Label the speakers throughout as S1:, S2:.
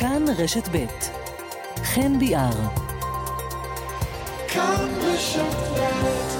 S1: כאן רשת ב' חן ביאר. כאן רשת ב'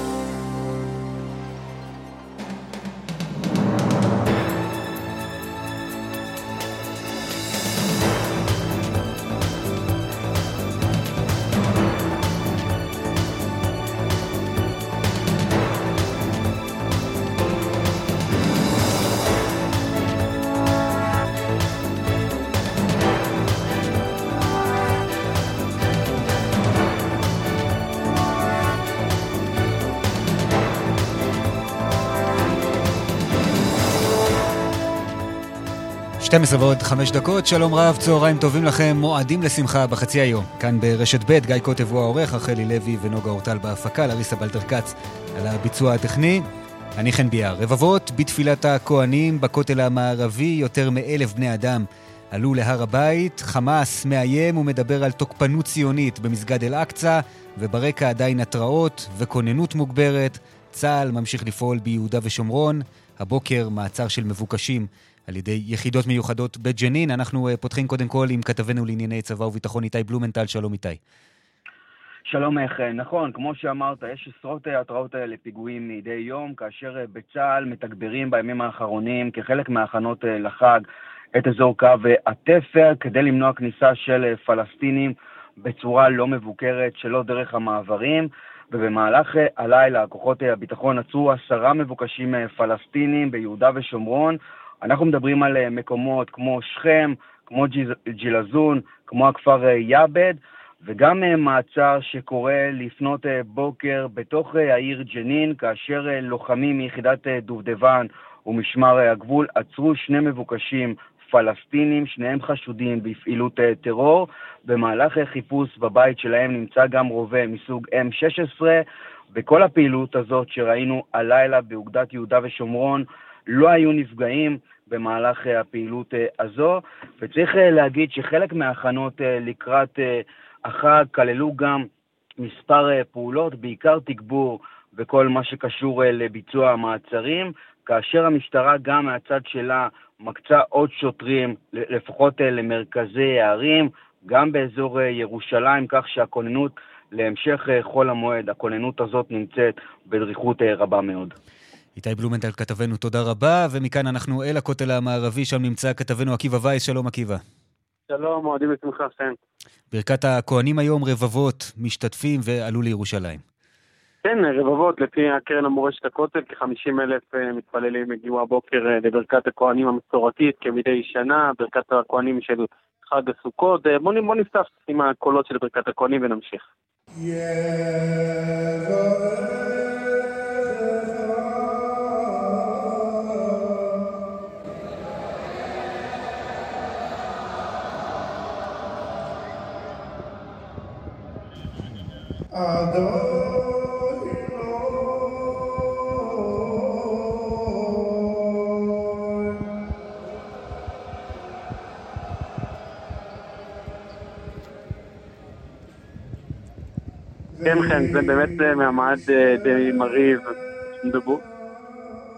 S1: 12 ועוד 5 דקות, שלום רב, צהריים טובים לכם, מועדים לשמחה בחצי היום. כאן ברשת ב', גיא קוטב הוא העורך, רחלי לוי ונוגה אורטל בהפקה, לריסה בלטר-כץ על הביצוע הטכני. אני חן ביאר. רבבות בתפילת הכוהנים בכותל המערבי, יותר מאלף בני אדם עלו להר הבית. חמאס מאיים ומדבר על תוקפנות ציונית במסגד אל-אקצא, וברקע עדיין התרעות וכוננות מוגברת. צה"ל ממשיך לפעול ביהודה ושומרון. הבוקר מעצר של מבוקשים על ידי יחידות מיוחדות בג'נין. אנחנו אה, פותחים קודם כל עם כתבנו לענייני צבא וביטחון איתי בלומנטל. שלום איתי.
S2: שלום איך, נכון, כמו שאמרת, יש עשרות התראות לפיגועים מדי יום, כאשר אה, בצה"ל מתגברים בימים האחרונים כחלק מההכנות אה, לחג את אזור קו התפר כדי למנוע כניסה של פלסטינים בצורה לא מבוקרת, שלא דרך המעברים. ובמהלך הלילה כוחות הביטחון עצרו עשרה מבוקשים פלסטינים ביהודה ושומרון, אנחנו מדברים על אה, מקומות כמו שכם, כמו ג'ילזון, כמו הכפר אה, יעבד, וגם אה, מעצר שקורה לפנות בוקר בתוך העיר ג'נין, כאשר לוחמים מיחידת דובדבן ומשמר הגבול עצרו שני מבוקשים פלסטינים, שניהם חשודים בפעילות טרור. במהלך חיפוש בבית שלהם נמצא גם רובה מסוג M16. בכל הפעילות הזאת שראינו הלילה באוגדת יהודה ושומרון, לא היו נפגעים במהלך אה, הפעילות אה, הזו, וצריך אה, להגיד שחלק מההכנות לקראת החג כללו גם מספר פעולות, בעיקר תגבור וכל מה שקשור לביצוע המעצרים, כאשר המשטרה גם מהצד שלה מקצה עוד שוטרים, לפחות למרכזי הערים, גם באזור ירושלים, כך שהכוננות להמשך חול המועד, הכוננות הזאת נמצאת בדריכות רבה מאוד.
S1: איתי בלומנטל כתבנו, תודה רבה, ומכאן אנחנו אל הכותל המערבי, שם נמצא כתבנו עקיבא וייס, שלום עקיבא.
S3: שלום, מועדים לשמחה, חן.
S1: ברכת הכוהנים היום, רבבות משתתפים ועלו לירושלים.
S3: כן, רבבות, לפי הקרן המורשת הכותל, כ-50 אלף אה, מתפללים הגיעו הבוקר אה, לברכת הכוהנים המסורתית כמדי שנה, ברכת הכוהנים של חג הסוכות. אה, בואו בוא נפתח עם הקולות של ברכת הכוהנים ונמשיך. Yeah, כן, כן, זה באמת אה, מעמד אה, די מרהיב.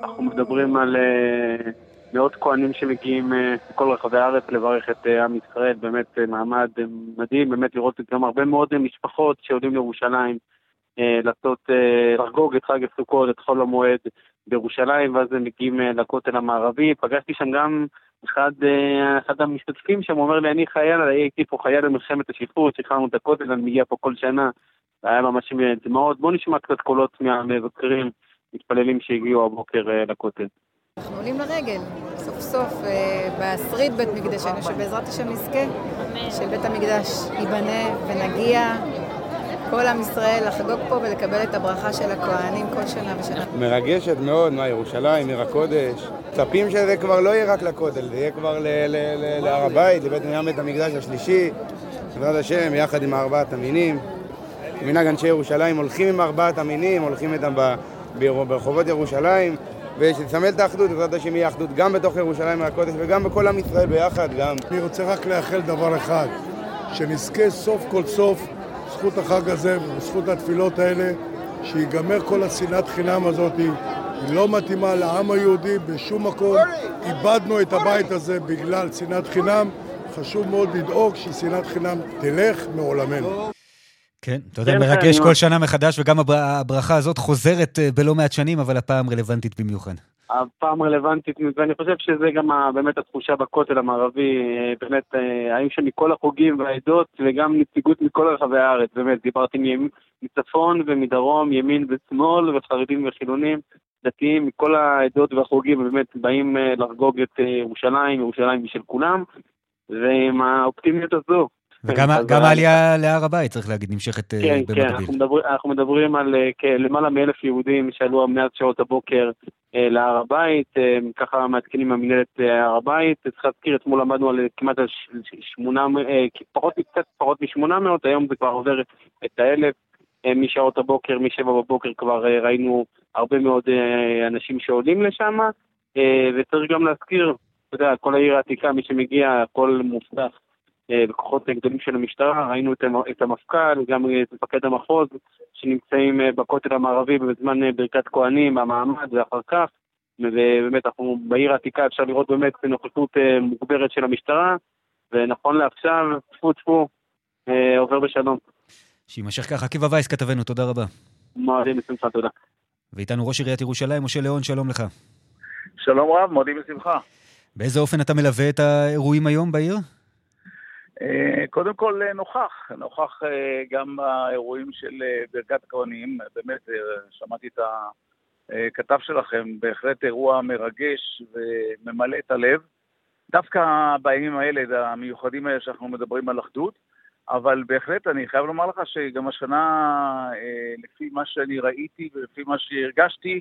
S3: אנחנו מדברים על אה, מאות כהנים שמגיעים מכל רחבי הארץ לברך את עם ישראל, באמת מעמד מדהים, באמת לראות גם הרבה מאוד משפחות שיורדים לירושלים, לעשות, לחגוג את חג הסוכות, את חול המועד בירושלים, ואז הם מגיעים לכותל המערבי. פגשתי שם גם אחד, אחד המשתתפים שם, אומר לי, אני חייל, הייתי פה חייל במלחמת השחרור, שחררנו את הכותל, אני מגיע פה כל שנה. היה ממש דמעות. בואו נשמע קצת קולות מהמבקרים, מתפללים שהגיעו הבוקר אה, לכותל.
S4: אנחנו עולים לרגל, סוף סוף, אה, בעשרית בית מקדשנו, שבעזרת השם נזכה של בית המקדש ייבנה ונגיע כל עם ישראל לחגוג פה ולקבל את הברכה של הכוהנים כל שנה ושנה.
S5: מרגשת מאוד, מה, ירושלים, עיר הקודש. מצפים שזה כבר לא יהיה רק לכותל, זה יהיה כבר להר הבית, לבית בית המקדש השלישי, בעזרת השם, יחד עם ארבעת המינים. מנהג אנשי ירושלים הולכים עם ארבעת המינים, הולכים איתם ברחובות ירושלים, ושתסמל את האחדות, בעזרת השם יהיה אחדות גם בתוך ירושלים הקודש וגם בכל עם ישראל ביחד גם.
S6: אני רוצה רק לאחל דבר אחד, שנזכה סוף כל סוף, זכות החג הזה ובזכות התפילות האלה, שיגמר כל השנאת חינם הזאת, היא לא מתאימה לעם היהודי בשום מקום. איבדנו את הבית הזה בגלל שנאת חינם, חשוב מאוד לדאוג ששנאת חינם תלך מעולמנו.
S1: כן, אתה יודע, מרגש כל שנה מחדש, וגם הברכה הזאת חוזרת אה, בלא מעט שנים, אבל הפעם רלוונטית במיוחד.
S3: הפעם רלוונטית, ואני חושב שזה גם באמת התחושה בכותל המערבי, אה, באמת, אה, האם שמכל החוגים והעדות, וגם נציגות מכל רחבי הארץ, באמת, דיברתי מצפון ומדרום, ימין ושמאל, וחרדים וחילונים, דתיים, מכל העדות והחוגים, באמת באים לחגוג את ירושלים, ירושלים היא של כולם, ועם האופטימיות הזו,
S1: וגם העלייה להר הבית, צריך להגיד, נמשכת
S3: אה, כן, במקביל. כן, אנחנו, מדבר, אנחנו מדברים על אה, למעלה מאלף יהודים שעלו מאז שעות הבוקר אה, להר הבית, ככה מעדכנים מהמנהלת הר הבית. צריך להזכיר, אתמול למדנו על כמעט שמונה, פחות, קצת פחות משמונה מאות, היום זה כבר עובר את האלף. משעות הבוקר, משבע בבוקר כבר ראינו הרבה מאוד אנשים שעולים לשם, וצריך גם להזכיר, אתה יודע, כל העיר העתיקה, מי שמגיע, הכל מובטח. בכוחות גדולים של המשטרה, ראינו את המפכ"ל, גם את מפקד המחוז, שנמצאים אה, בכותל המערבי בזמן אה, ברכת כהנים, המעמד ואחר כך. ובאמת, אנחנו בעיר העתיקה אפשר לראות באמת נוכחות אה, מוגברת של המשטרה, ונכון לעכשיו, טפו טפו, עובר בשלום.
S1: שיימשך ככה. עקיבא וייס, כתבנו, תודה רבה.
S3: מועדים בשמחה, תודה.
S1: ואיתנו ראש עיריית ירושלים, משה ליאון, שלום לך.
S7: שלום רב, מועדים בשמחה.
S1: באיזה אופן אתה מלווה את האירועים היום בעיר?
S7: אה, קודם כל אה, נוכח, נוכח אה, גם באירועים של ברכת הכהנים, באמת שמעתי את הכתב שלכם, בהחלט אירוע מרגש וממלא את הלב, דווקא בימים האלה, המיוחדים האלה שאנחנו מדברים על אחדות, אבל בהחלט אני חייב לומר לך שגם השנה, לפי מה שאני ראיתי ולפי מה שהרגשתי,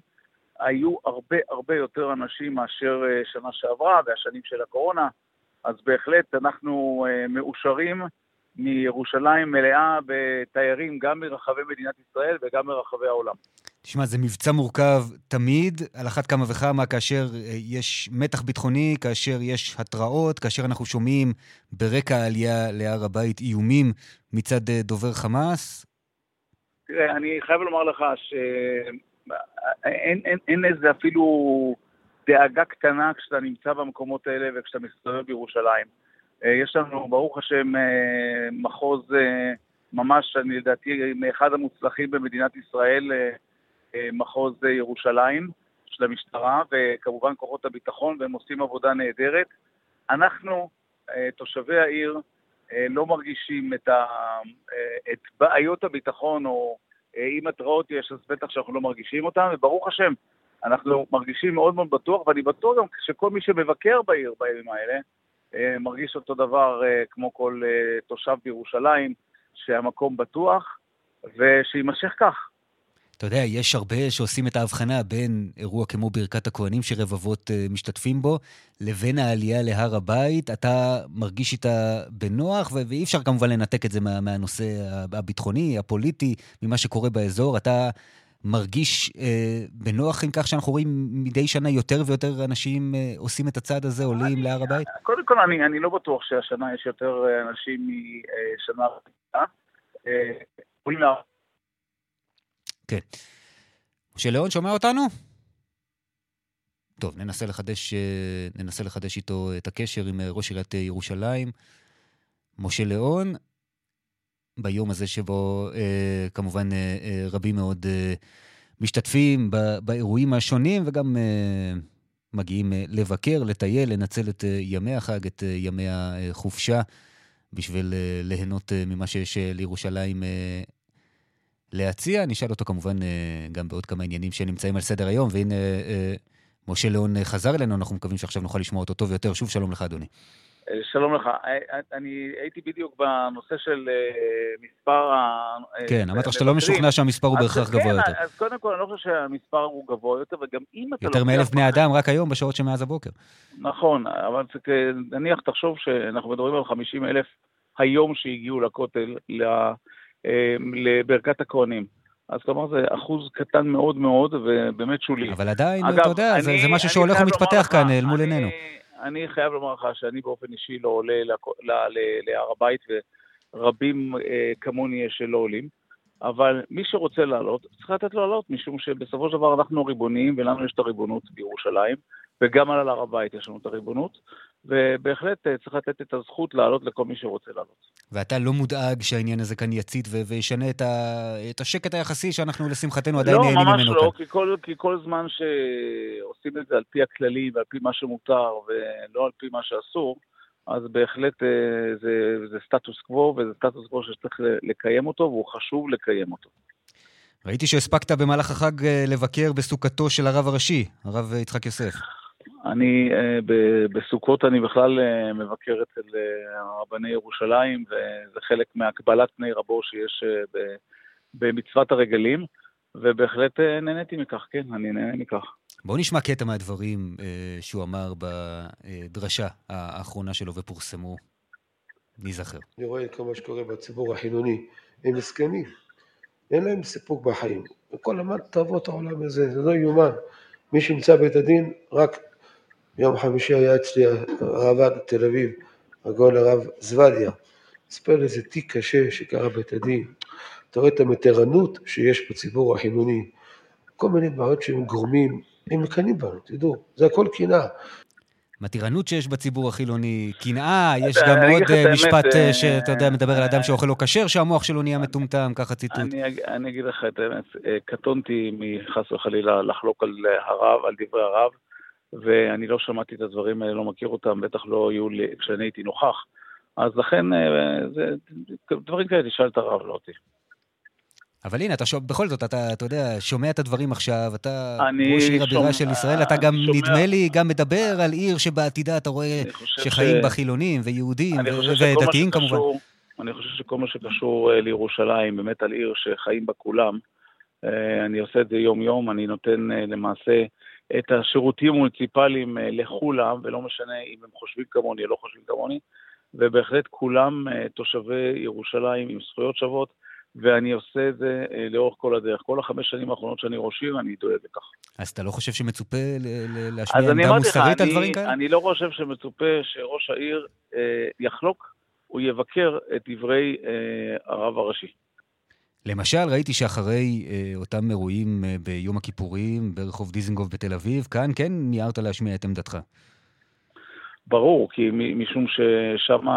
S7: היו הרבה הרבה יותר אנשים מאשר שנה שעברה והשנים של הקורונה. אז בהחלט אנחנו uh, מאושרים מירושלים מלאה בתיירים גם מרחבי מדינת ישראל וגם מרחבי העולם.
S1: תשמע, זה מבצע מורכב תמיד, על אחת כמה וכמה, כאשר uh, יש מתח ביטחוני, כאשר יש התראות, כאשר אנחנו שומעים ברקע העלייה להר הבית איומים מצד uh, דובר חמאס.
S7: תראה, אני חייב לומר לך שאין אין, אין, אין איזה אפילו... דאגה קטנה כשאתה נמצא במקומות האלה וכשאתה מסתובב בירושלים. אה, יש לנו, ברוך השם, אה, מחוז אה, ממש, אני לדעתי, מאחד המוצלחים במדינת ישראל, מחוז ירושלים של המשטרה, וכמובן כוחות הביטחון, והם עושים עבודה נהדרת. אנחנו, תושבי העיר, לא מרגישים את, ה, את בעיות הביטחון, או אם התראות יש, אז בטח שאנחנו לא מרגישים אותן, וברוך השם, אנחנו מרגישים מאוד מאוד בטוח, ואני בטוח גם שכל מי שמבקר בעיר בימים האלה, אה, מרגיש אותו דבר אה, כמו כל אה, תושב בירושלים, שהמקום בטוח, ושיימשך כך.
S1: אתה יודע, יש הרבה שעושים את ההבחנה בין אירוע כמו ברכת הכוהנים שרבבות משתתפים בו, לבין העלייה להר הבית. אתה מרגיש איתה בנוח, ואי אפשר כמובן לנתק את זה מה, מהנושא הביטחוני, הפוליטי, ממה שקורה באזור. אתה מרגיש אה, בנוח עם כך שאנחנו רואים מדי שנה יותר ויותר אנשים אה, עושים את הצעד הזה, עולים להר הבית?
S7: קודם כל, אני, אני לא בטוח שהשנה יש יותר אה, אנשים משנה רגילה. אה, עולים להר...
S1: כן. משה ליאון, שומע אותנו? טוב, ננסה לחדש, אה, ננסה לחדש איתו את הקשר עם אה, ראש עיריית ירושלים. משה ליאון, ביום הזה שבו אה, כמובן אה, אה, רבים מאוד אה, משתתפים באירועים השונים וגם אה, מגיעים אה, לבקר, לטייל, לנצל את אה, ימי החג, את אה, ימי החופשה, בשביל אה, ליהנות אה, ממה שיש אה, לירושלים אה, להציע. נשאל אותו כמובן אה, גם בעוד כמה עניינים שנמצאים על סדר היום, והנה אה, אה, משה ליאון חזר אלינו, אנחנו מקווים שעכשיו נוכל לשמוע אותו טוב יותר. שוב שלום לך, אדוני.
S7: שלום לך. אני הייתי בדיוק בנושא של אה, מספר ה...
S1: אה, כן, אמרת שאתה לא משוכנע שהמספר הוא בהכרח גבוה יותר.
S7: אז קודם כל, אני לא חושב שהמספר הוא גבוה יותר, וגם אם אתה...
S1: יותר מאלף בני אדם רק היום, בשעות שמאז הבוקר.
S7: נכון, אבל נניח, תחשוב שאנחנו מדברים על 50 אלף היום שהגיעו לכותל, אה, לברכת הכוהנים. אז כלומר זה אחוז קטן מאוד מאוד, ובאמת שולי.
S1: אבל עדיין, אתה יודע, זה משהו שהולך ומתפתח כאן אל מול עינינו.
S7: אני חייב לומר לך שאני באופן אישי לא עולה להר הבית, ורבים אה, כמוני יש שלא עולים, אבל מי שרוצה לעלות, צריך לתת לו לעלות, משום שבסופו של דבר אנחנו ריבוניים, ולנו יש את הריבונות בירושלים, וגם על הר הבית יש לנו את הריבונות, ובהחלט אה, צריך לתת את הזכות לעלות לכל מי שרוצה לעלות.
S1: ואתה לא מודאג שהעניין הזה כאן יצית ו- וישנה את, ה- את השקט היחסי שאנחנו לשמחתנו עדיין נהנים ממנו?
S7: לא, ממש לא,
S1: כי
S7: כל, כי כל זמן שעושים את זה על פי הכללים ועל פי מה שמותר ולא על פי מה שאסור, אז בהחלט אה, זה, זה סטטוס קוו, וזה סטטוס קוו שצריך לקיים אותו, והוא חשוב לקיים אותו.
S1: ראיתי שהספקת במהלך החג אה, לבקר בסוכתו של הרב הראשי, הרב יצחק יוסף.
S7: אני, אה, בסוכות אני בכלל מבקר אצל רבני ירושלים, וזה חלק מהקבלת פני רבו שיש במצוות הרגלים, ובהחלט נהניתי מכך, כן, אני נהנה מכך.
S1: בואו נשמע קטע מהדברים אה, שהוא אמר בדרשה האחרונה שלו ופורסמו. ניזכר.
S8: אני רואה כל מה שקורה בציבור החילוני, הם מסכנים, אין להם סיפוק בחיים. וכל למד תאוות העולם הזה, זה לא יאומן. מי שנמצא בית הדין, רק יום חמישי היה אצלי הרב תל אביב, הגאון הרב זוודיה. מספר לי איזה תיק קשה שקרה בית הדין. אתה רואה את המתירנות שיש בציבור החילוני. כל מיני בעיות שהם גורמים הם מקנאים בנו, תדעו, זה הכל קנאה.
S1: מתירנות שיש בציבור החילוני, קנאה, יש גם עוד אה, משפט אה, אה, שאתה יודע, מדבר על אדם שאוכל לא כשר, שהמוח שלו נהיה מטומטם, ככה ציטוט.
S7: אני אגיד לך את האמת, קטונתי מחס וחלילה לחלוק על הרב, על דברי הרב, ואני לא שמעתי את הדברים האלה, לא מכיר אותם, בטח לא היו לי כשאני הייתי נוכח. אז לכן, זה, דברים כאלה, תשאל את הרב, לא אותי.
S1: אבל הנה, אתה שומע, בכל זאת, אתה, אתה יודע, שומע את הדברים עכשיו, אתה ראש עיר הבירה של ישראל, אתה גם, שומע... נדמה לי, גם מדבר על עיר שבעתידה אתה רואה שחיים ש... בה חילונים ויהודים ודתיים כמובן.
S7: אני חושב שכל מה שקשור אה, לירושלים, באמת על עיר שחיים בה כולם, אה, אני עושה את זה יום-יום, אני נותן אה, למעשה את השירותים המוניציפליים לכולם, ולא משנה אם הם חושבים כמוני או לא חושבים כמוני, ובהחלט כולם תושבי ירושלים עם זכויות שוות. ואני עושה את זה אה, לאורך כל הדרך. כל החמש שנים האחרונות שאני ראש עיר, אני דואג לכך.
S1: אז אתה לא חושב שמצופה להשמיע עמדה מוסרית על דברים כאלה?
S7: אני לא חושב שמצופה שראש העיר אה, יחלוק, הוא יבקר את דברי אה, הרב הראשי.
S1: למשל, ראיתי שאחרי אה, אותם אירועים אה, ביום הכיפורים ברחוב דיזנגוף בתל אביב, כאן כן מיהרת להשמיע את עמדתך.
S7: ברור, כי משום ששם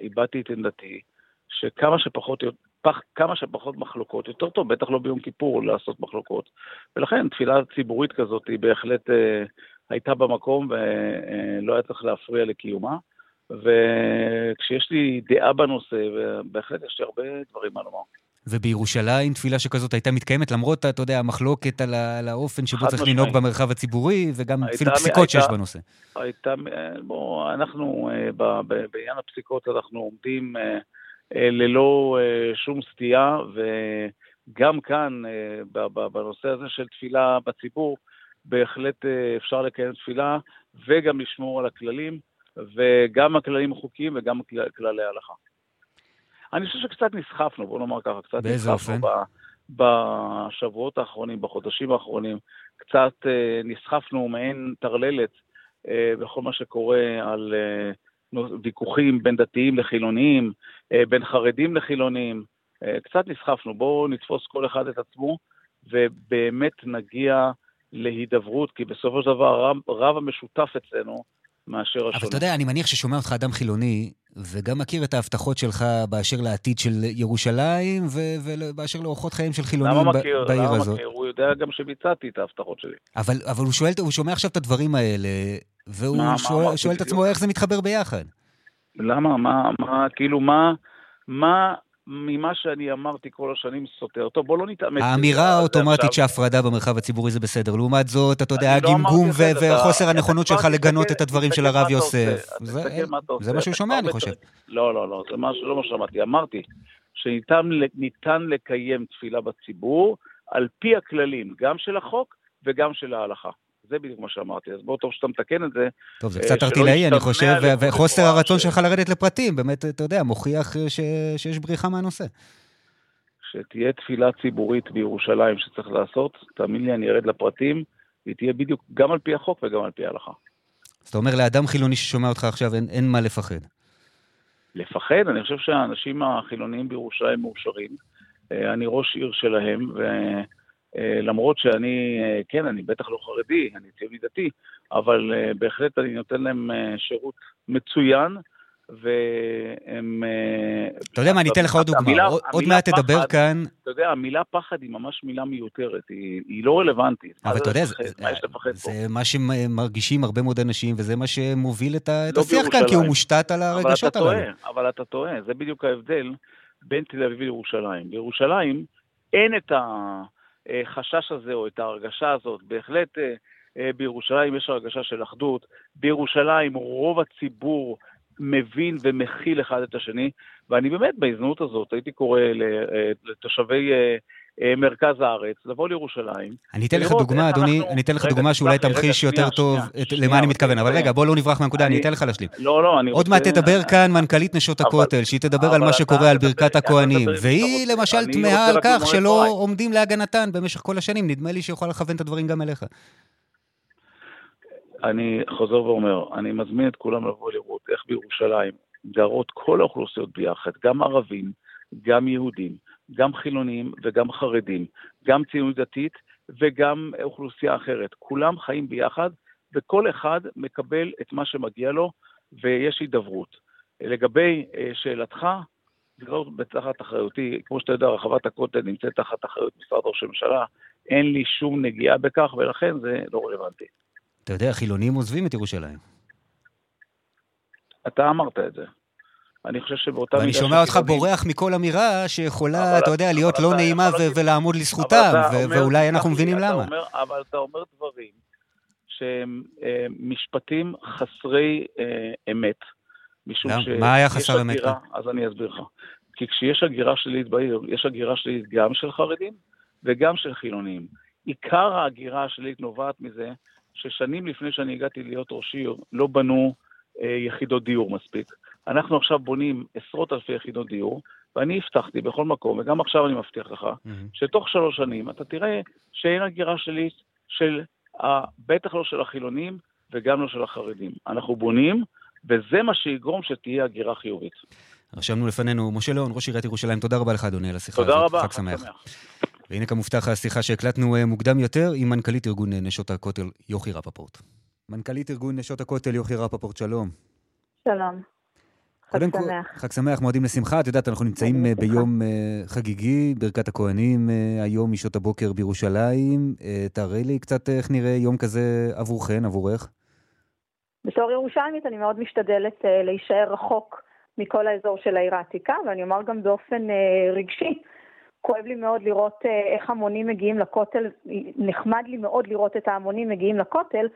S7: איבדתי את עמדתי, שכמה שפחות פח, כמה שפחות מחלוקות, יותר טוב, בטח לא ביום כיפור לעשות מחלוקות. ולכן תפילה ציבורית כזאת היא בהחלט אה, הייתה במקום ולא היה צריך להפריע לקיומה. וכשיש לי דעה בנושא, ובהחלט יש לי הרבה דברים מה לומר.
S1: ובירושלים תפילה שכזאת הייתה מתקיימת למרות, אתה יודע, המחלוקת על, על האופן שבו צריך לנהוג במרחב הציבורי, וגם אפילו פסיקות הייתה, שיש בנושא.
S7: הייתה, בוא, אנחנו, אה, בעניין הפסיקות אנחנו עומדים אה, אה, ללא אה, שום סטייה, וגם כאן, אה, בנושא הזה של תפילה בציבור, בהחלט אפשר לקיים תפילה וגם לשמור על הכללים, וגם הכללים החוקיים וגם כללי ההלכה. אני חושב שקצת נסחפנו, בוא נאמר ככה, קצת
S1: אופן?
S7: בשבועות האחרונים, בחודשים האחרונים, קצת נסחפנו מעין טרללת בכל מה שקורה על ויכוחים בין דתיים לחילוניים, אה, בין חרדים לחילונים, אה, קצת נסחפנו, בואו נתפוס כל אחד את עצמו ובאמת נגיע להידברות, כי בסופו של דבר רב, רב המשותף אצלנו מאשר השונה.
S1: אבל אתה יודע, אני מניח ששומע אותך אדם חילוני, וגם מכיר את ההבטחות שלך באשר לעתיד של ירושלים, ובאשר לאורחות חיים של חילונים
S7: למה מכיר, בעיר למה הזאת. מכיר? הוא יודע גם שביצעתי את ההבטחות שלי.
S1: אבל, אבל הוא, שואל, הוא שומע עכשיו את הדברים האלה, והוא מה, שואל, מה, שואל את עצמו איך זה מתחבר ביחד.
S7: למה? מה, מה, כאילו, מה, מה ממה שאני אמרתי כל השנים סותר? טוב, בוא לא נתאמץ.
S1: האמירה האוטומטית שהפרדה במרחב הציבורי זה בסדר. לעומת זאת, אתה יודע, לא הגמגום וחוסר הנכונות שלך לגנות את הדברים של הרב יוסף. זה מה שהוא שומע, אני חושב.
S7: לא, לא, לא, זה לא מה שאמרתי. אמרתי שניתן לקיים תפילה בציבור על פי הכללים, גם של החוק וגם של ההלכה. זה בדיוק מה שאמרתי, אז בוא טוב שאתה מתקן את זה.
S1: טוב, זה קצת ארטילאי, אני חושב, וחוסר הרצון שלך לרדת לפרטים, באמת, אתה יודע, מוכיח שיש בריחה מהנושא.
S7: שתהיה תפילה ציבורית בירושלים שצריך לעשות, תאמין לי, אני ארד לפרטים, היא תהיה בדיוק גם על פי החוק וגם על פי ההלכה.
S1: אז אתה אומר, לאדם חילוני ששומע אותך עכשיו, אין, אין מה לפחד.
S7: לפחד? אני חושב שהאנשים החילוניים בירושלים מאושרים. אה, אני ראש עיר שלהם, ו... למרות שאני, כן, אני בטח לא חרדי, אני ציוני דתי, אבל בהחלט אני נותן להם שירות מצוין. והם...
S1: אתה יודע מה, אני אתן לך עוד דוגמה. עוד מעט תדבר כאן...
S7: אתה יודע, המילה פחד היא ממש מילה מיותרת, היא לא רלוונטית.
S1: אבל אתה יודע, זה מה שמרגישים הרבה מאוד אנשים, וזה מה שמוביל את לא השיח כאן, כי הוא מושתת על הרגשות הללו.
S7: אבל אתה טועה, זה בדיוק ההבדל בין תל אביב לירושלים. בירושלים אין את החשש הזה או את ההרגשה הזאת. בהחלט אה, אה, בירושלים יש הרגשה של אחדות. בירושלים רוב הציבור מבין ומכיל אחד את השני, ואני באמת בהזדמנות הזאת הייתי קורא אה, לתושבי אה, אה, מרכז הארץ, לבוא לירושלים.
S1: אני אתן לך דוגמה, אדוני, אני אתן לך דוגמה שאולי תמחיש יותר טוב למה אני מתכוון, אבל רגע, בוא לא נברח מהנקודה, אני אתן לך להשלים.
S7: לא, לא, אני
S1: רוצה... עוד מעט תדבר כאן מנכ"לית נשות הכותל, שהיא תדבר על מה שקורה על ברכת הכוהנים, והיא למשל תמהה על כך שלא עומדים להגנתן במשך כל השנים, נדמה לי שיכולה לכוון את הדברים גם אליך.
S7: אני חוזר ואומר, אני מזמין את כולם לבוא לראות איך בירושלים גרות כל האוכלוסיות ביחד, גם ערבים, גם יהודים, גם חילונים וגם חרדים, גם ציונות דתית וגם אוכלוסייה אחרת. כולם חיים ביחד, וכל אחד מקבל את מה שמגיע לו, ויש הידברות. לגבי אה, שאלתך, זה לא תחת אחריותי, כמו שאתה יודע, רחבת הכותל נמצאת תחת אחריות משרד ראש הממשלה, אין לי שום נגיעה בכך, ולכן זה לא רלוונטי.
S1: אתה יודע, חילונים עוזבים את ירושלים.
S7: אתה אמרת את זה. אני חושב שבאותה
S1: מידה... ואני שומע אותך בורח מכל אמירה שיכולה, אתה יודע, להיות לא נעימה ולעמוד לזכותם, ואולי אנחנו מבינים למה.
S7: אבל אתה אומר דברים שהם אה, משפטים חסרי אה, אמת.
S1: משום ש... מה היה חסר אמת?
S7: אז אני אסביר לך. כי כשיש הגירה שלילית בעיר, יש הגירה שלילית גם של חרדים וגם של חילונים. עיקר ההגירה השלילית נובעת מזה ששנים לפני שאני הגעתי להיות ראש עיר, לא בנו אה, יחידות דיור מספיק. אנחנו עכשיו בונים עשרות אלפי יחידות דיור, ואני הבטחתי בכל מקום, וגם עכשיו אני מבטיח לך, mm-hmm. שתוך שלוש שנים אתה תראה שאין הגירה שלי של, ה, בטח לא של החילונים וגם לא של החרדים. אנחנו בונים, וזה מה שיגרום שתהיה הגירה חיובית.
S1: רשמנו לפנינו, משה ליאון, ראש עיריית ירושלים, תודה רבה לך אדוני על השיחה
S7: הזאת.
S1: תודה
S7: רבה,
S1: חג שמח. והנה כמובטח השיחה שהקלטנו אה, מוקדם יותר עם מנכ"לית ארגון אה, נשות הכותל, יוכי רפפורט. מנכ"לית ארגון נשות הכותל, יוכי רפפורט, שלום.
S9: שלום. חג שמח.
S1: חג שמח, מועדים לשמחה. את יודעת, אנחנו נמצאים אה, ביום חגיגי, ברכת הכוהנים היום משעות הבוקר בירושלים. תארי לי קצת איך נראה יום כזה עבורכן, עבורך.
S9: בתור ירושלמית אני מאוד משתדלת להישאר רחוק מכל האזור של העיר העתיקה, ואני אומר גם באופן רגשי. כואב לי מאוד לראות אה, איך המונים מגיעים לכותל, נחמד לי מאוד לראות את ההמונים מגיעים לכותל,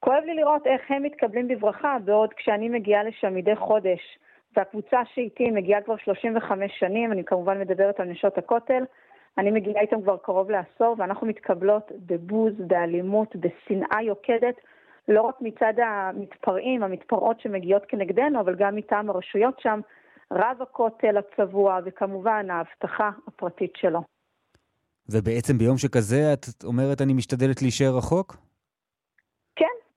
S9: כואב לי לראות איך הם מתקבלים בברכה, בעוד כשאני מגיעה לשם מדי חודש, והקבוצה שאיתי מגיעה כבר 35 שנים, אני כמובן מדברת על נשות הכותל, אני מגיעה איתם כבר קרוב לעשור, ואנחנו מתקבלות בבוז, באלימות, בשנאה יוקדת, לא רק מצד המתפרעים, המתפרעות שמגיעות כנגדנו, אבל גם מטעם הרשויות שם, רב הכותל הצבוע, וכמובן ההבטחה הפרטית שלו.
S1: ובעצם ביום שכזה את אומרת אני משתדלת להישאר רחוק?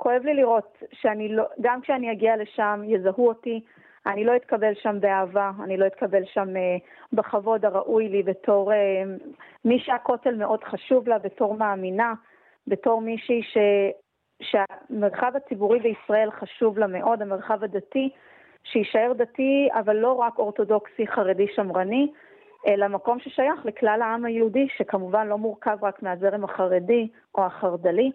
S9: כואב לי לראות שאני לא, גם כשאני אגיע לשם יזהו אותי, אני לא אתקבל שם באהבה, אני לא אתקבל שם uh, בכבוד הראוי לי בתור uh, מי שהכותל מאוד חשוב לה, בתור מאמינה, בתור מישהי ש, שהמרחב הציבורי בישראל חשוב לה מאוד, המרחב הדתי, שיישאר דתי, אבל לא רק אורתודוקסי, חרדי, שמרני, אלא מקום ששייך לכלל העם היהודי, שכמובן לא מורכב רק מהזרם החרדי או החרד"לי.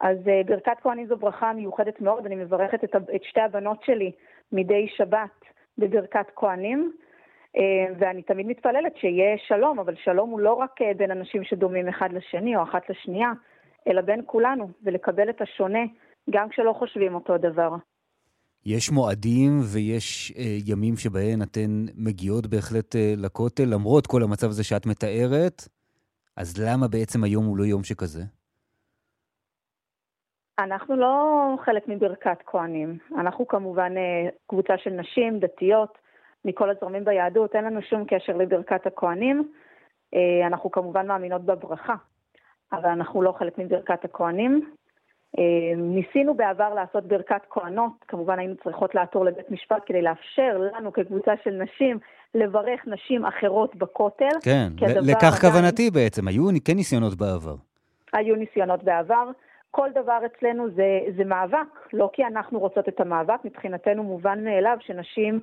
S9: אז uh, ברכת כהנים זו ברכה מיוחדת מאוד, אני מברכת את, את שתי הבנות שלי מדי שבת בברכת כהנים, uh, ואני תמיד מתפללת שיהיה שלום, אבל שלום הוא לא רק uh, בין אנשים שדומים אחד לשני או אחת לשנייה, אלא בין כולנו, ולקבל את השונה, גם כשלא חושבים אותו דבר.
S1: יש מועדים ויש אה, ימים שבהם אתן מגיעות בהחלט אה, לכותל, למרות כל המצב הזה שאת מתארת, אז למה בעצם היום הוא לא יום שכזה?
S9: אנחנו לא חלק מברכת כהנים. אנחנו כמובן אה, קבוצה של נשים דתיות מכל הזרמים ביהדות, אין לנו שום קשר לברכת הכהנים. אה, אנחנו כמובן מאמינות בברכה, אבל אנחנו לא חלק מברכת הכהנים. ניסינו בעבר לעשות ברכת כהנות, כמובן היינו צריכות לעתור לבית משפט כדי לאפשר לנו כקבוצה של נשים לברך נשים אחרות בכותל.
S1: כן, לכך עדיין... כוונתי בעצם, היו כן ניסיונות בעבר.
S9: היו ניסיונות בעבר. כל דבר אצלנו זה, זה מאבק, לא כי אנחנו רוצות את המאבק, מבחינתנו מובן מאליו שנשים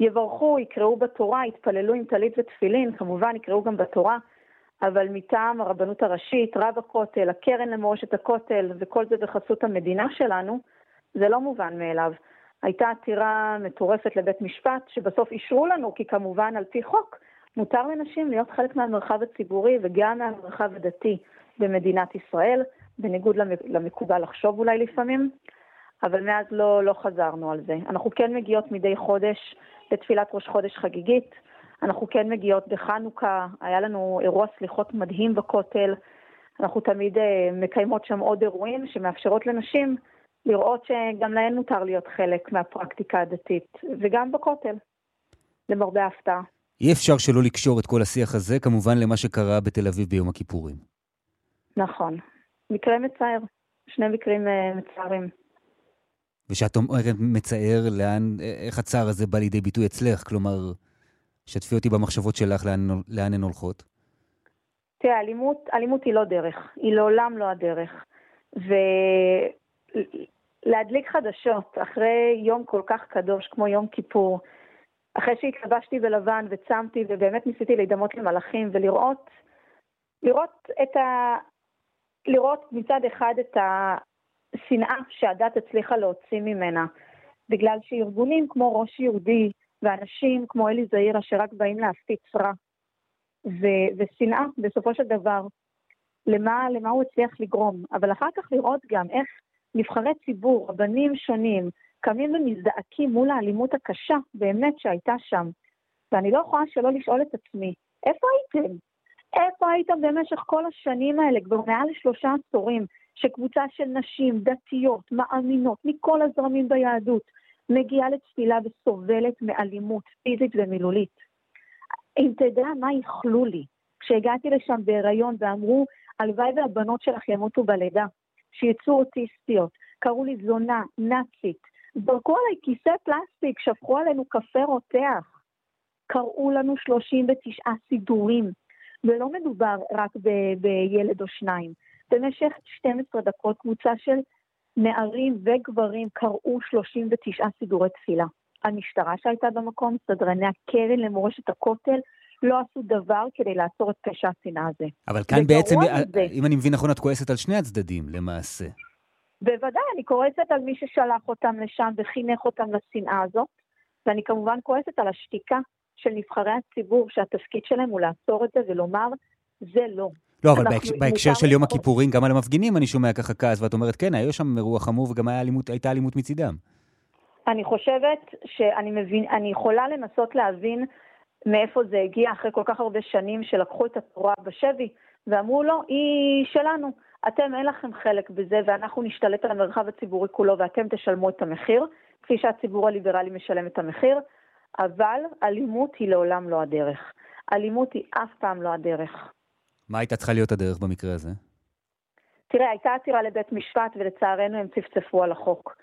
S9: יברכו, יקראו בתורה, יתפללו עם טלית ותפילין, כמובן יקראו גם בתורה, אבל מטעם הרבנות הראשית, רב הכותל, הקרן למורשת הכותל, וכל זה בחסות המדינה שלנו, זה לא מובן מאליו. הייתה עתירה מטורפת לבית משפט, שבסוף אישרו לנו, כי כמובן על פי חוק מותר לנשים להיות חלק מהמרחב הציבורי וגם מהמרחב הדתי במדינת ישראל, בניגוד למקובל לחשוב אולי לפעמים, אבל מאז לא, לא חזרנו על זה. אנחנו כן מגיעות מדי חודש לתפילת ראש חודש חגיגית, אנחנו כן מגיעות בחנוכה, היה לנו אירוע סליחות מדהים בכותל, אנחנו תמיד אה, מקיימות שם עוד אירועים שמאפשרות לנשים לראות שגם להן מותר להיות חלק מהפרקטיקה הדתית, וגם בכותל, למרבה ההפתעה.
S1: אי אפשר שלא לקשור את כל השיח הזה, כמובן, למה שקרה בתל אביב ביום הכיפורים.
S9: נכון. מקרה מצער. שני מקרים uh, מצערים.
S1: ושאת אומרת מצער, לאן, איך הצער הזה בא לידי ביטוי אצלך? כלומר, שתפי אותי במחשבות שלך, לאן, לאן הן הולכות.
S9: תראה, אלימות, אלימות היא לא דרך, היא לעולם לא הדרך. ולהדליק חדשות אחרי יום כל כך קדוש כמו יום כיפור, אחרי שהתלבשתי בלבן וצמתי ובאמת ניסיתי להידמות למלאכים ולראות לראות את ה... לראות מצד אחד את השנאה שהדת הצליחה להוציא ממנה, בגלל שארגונים כמו ראש יהודי ואנשים כמו אלי זעיר אשר רק באים להפיץ רע, ו- ושנאה בסופו של דבר, למה, למה הוא הצליח לגרום, אבל אחר כך לראות גם איך נבחרי ציבור, רבנים שונים, קמים ומזדעקים מול האלימות הקשה באמת שהייתה שם. ואני לא יכולה שלא לשאול את עצמי, איפה הייתם? איפה הייתם במשך כל השנים האלה, כבר מעל לשלושה עשורים, שקבוצה של נשים דתיות, מאמינות, מכל הזרמים ביהדות, מגיעה לתפילה וסובלת מאלימות פיזית ומילולית. אם תדע מה איחלו לי, כשהגעתי לשם בהיריון ואמרו, הלוואי והבנות שלך ימותו בלידה, שיצאו אוטיסטיות, קראו לי זונה, נאצית, זרקו עליי כיסא פלסטיק, שפכו עלינו קפה רותח, קראו לנו 39 סידורים, ולא מדובר רק ב- בילד או שניים. במשך 12 דקות קבוצה של נערים וגברים קראו 39 סידורי תפילה. המשטרה שהייתה במקום, סדרני הקרן למורשת הכותל, לא עשו דבר כדי לעצור את פשע השנאה הזה.
S1: אבל כאן בעצם, זה, אם אני מבין נכון, את כועסת על שני הצדדים למעשה.
S9: בוודאי, אני כועסת על מי ששלח אותם לשם וחינך אותם לשנאה הזאת, ואני כמובן כועסת על השתיקה של נבחרי הציבור, שהתפקיד שלהם הוא לעצור את זה ולומר, זה לא.
S1: לא, אבל בהקשר, בהקשר של יום הכיפורים, גם על המפגינים אני שומע ככה כעס, ואת אומרת, כן, היה שם אירוע חמור וגם אלימות, הייתה אלימות מצידם.
S9: אני חושבת שאני מבין, אני יכולה לנסות להבין מאיפה זה הגיע אחרי כל כך הרבה שנים שלקחו את התורה בשבי ואמרו לו, היא שלנו, אתם אין לכם חלק בזה ואנחנו נשתלט על המרחב הציבורי כולו ואתם תשלמו את המחיר, כפי שהציבור הליברלי משלם את המחיר, אבל אלימות היא לעולם לא הדרך. אלימות היא אף פעם לא הדרך.
S1: מה הייתה צריכה להיות הדרך במקרה הזה?
S9: תראה, הייתה עתירה לבית משפט ולצערנו הם צפצפו על החוק.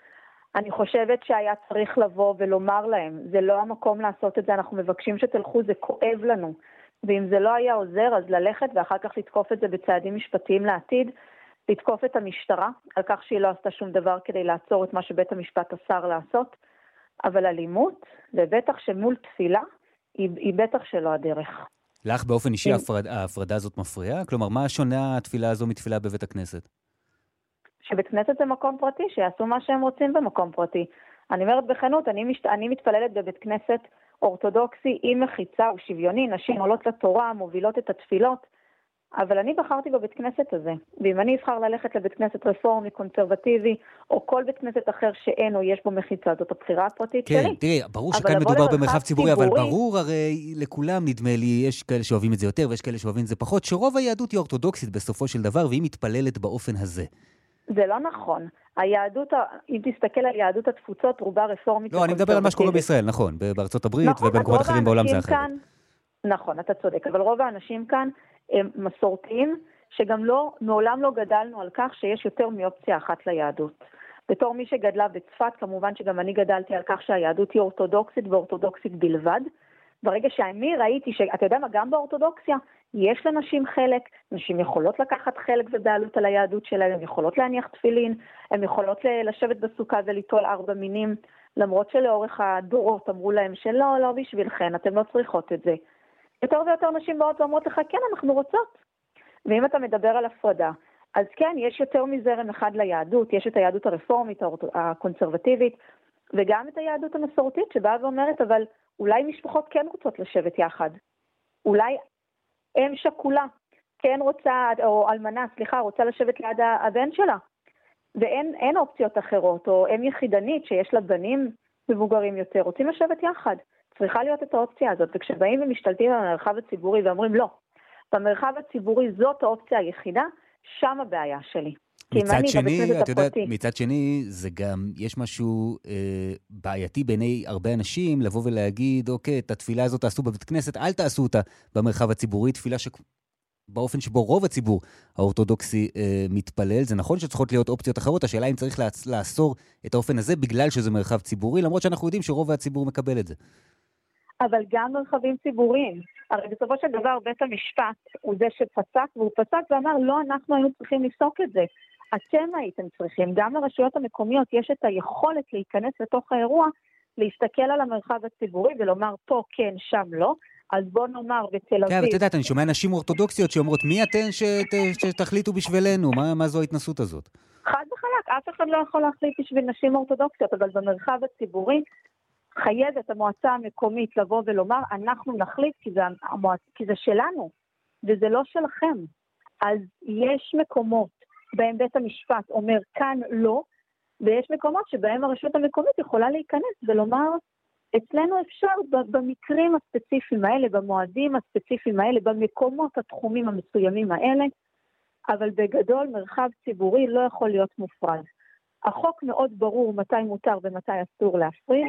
S9: אני חושבת שהיה צריך לבוא ולומר להם, זה לא המקום לעשות את זה, אנחנו מבקשים שתלכו, זה כואב לנו. ואם זה לא היה עוזר, אז ללכת ואחר כך לתקוף את זה בצעדים משפטיים לעתיד, לתקוף את המשטרה על כך שהיא לא עשתה שום דבר כדי לעצור את מה שבית המשפט אסר לעשות, אבל אלימות, ובטח שמול תפילה, היא, היא בטח שלא הדרך.
S1: לך באופן אישי ההפרד, ההפרדה הזאת מפריעה? כלומר, מה שונה התפילה הזו מתפילה בבית הכנסת?
S9: שבית כנסת זה מקום פרטי, שיעשו מה שהם רוצים במקום פרטי. אני אומרת בכנות, אני, משת... אני מתפללת בבית כנסת אורתודוקסי עם מחיצה, הוא שוויוני, נשים עולות לתורה, מובילות את התפילות. אבל אני בחרתי בבית כנסת הזה, ואם אני אבחר ללכת לבית כנסת רפורמי, קונסרבטיבי, או כל בית כנסת אחר שאין או יש בו מחיצה, זאת הבחירה הפרטית
S1: כן,
S9: שלי.
S1: כן, תראי, ברור שכאן מדובר במרחב ציבורי, ציבורי, אבל ברור הרי לכולם, נדמה לי, יש כאלה שאוהבים את זה יותר ויש כאלה שאוהבים את זה פחות, שרוב היהדות היא אורתודוקסית בסופו של דבר, והיא מתפללת באופן הזה.
S9: זה לא נכון. היהדות, אם תסתכל על יהדות התפוצות, רובה רפורמית.
S1: לא, אני מדבר על מה שקורה בישראל, נכון. בארצות הברית נכון, ובמקומות אחרים בעולם זה אחרת.
S9: כאן, נכון, אתה צודק, אבל רוב האנשים כאן מסורתיים, שגם לא, מעולם לא גדלנו על כך שיש יותר מאופציה אחת ליהדות. בתור מי שגדלה בצפת, כמובן שגם אני גדלתי על כך שהיהדות היא אורתודוקסית ואורתודוקסית בלבד. ברגע שאני ראיתי שאתה יודע מה, גם באורתודוקסיה יש לנשים חלק, נשים יכולות לקחת חלק ובעלות על היהדות שלהן, הן יכולות להניח תפילין, הן יכולות לשבת בסוכה וליטול ארבע מינים, למרות שלאורך הדורות אמרו להם שלא, לא בשבילכן, אתן לא צריכות את זה. יותר ויותר נשים באות ואומרות לך, כן, אנחנו רוצות. ואם אתה מדבר על הפרדה, אז כן, יש יותר מזרם אחד ליהדות, יש את היהדות הרפורמית, הקונסרבטיבית, וגם את היהדות המסורתית שבאה ואומרת, אבל אולי משפחות כן רוצות לשבת יחד. אולי אם שכולה כן רוצה, או אלמנה, סליחה, רוצה לשבת ליד הבן שלה, ואין אופציות אחרות, או אם יחידנית שיש לה בנים מבוגרים יותר, רוצים לשבת יחד. צריכה להיות את האופציה הזאת, וכשבאים ומשתלטים על המרחב הציבורי ואומרים לא, במרחב הציבורי זאת האופציה היחידה, שם הבעיה שלי.
S1: מצד שני, את יודעת, מצד שני, זה גם, יש משהו אה, בעייתי בעיני הרבה אנשים לבוא ולהגיד, אוקיי, את התפילה הזאת תעשו בבית כנסת, אל תעשו אותה במרחב הציבורי, תפילה ש... באופן שבו רוב הציבור האורתודוקסי אה, מתפלל. זה נכון שצריכות להיות אופציות אחרות, השאלה אם צריך לאסור את האופן הזה בגלל שזה מרחב ציבורי, למרות שאנחנו יודעים שרוב הציבור מקבל את זה.
S9: אבל גם מרחבים ציבוריים. הרי בסופו של דבר בית המשפט הוא זה שפסק, והוא פסק ואמר, לא אנחנו היינו צריכים לפסוק את זה. אתם הייתם צריכים, גם לרשויות המקומיות יש את היכולת להיכנס לתוך האירוע, להסתכל על המרחב הציבורי ולומר פה כן, שם לא. אז בוא נאמר בתל אביב...
S1: כן, אבל את יודעת, אני שומע נשים אורתודוקסיות שאומרות, מי אתן שת, שתחליטו בשבילנו? מה, מה זו ההתנסות הזאת?
S9: חד וחלק, אף אחד לא יכול להחליט בשביל נשים אורתודוקסיות, אבל במרחב הציבורי חייבת המועצה המקומית לבוא ולומר, אנחנו נחליט כי זה, המועצ... כי זה שלנו, וזה לא שלכם. אז יש מקומות בהם בית המשפט אומר כאן לא, ויש מקומות שבהם הרשות המקומית יכולה להיכנס ולומר, אצלנו אפשר במקרים הספציפיים האלה, במועדים הספציפיים האלה, במקומות התחומים המסוימים האלה, אבל בגדול מרחב ציבורי לא יכול להיות מופרד. החוק מאוד ברור מתי מותר ומתי אסור להפריד.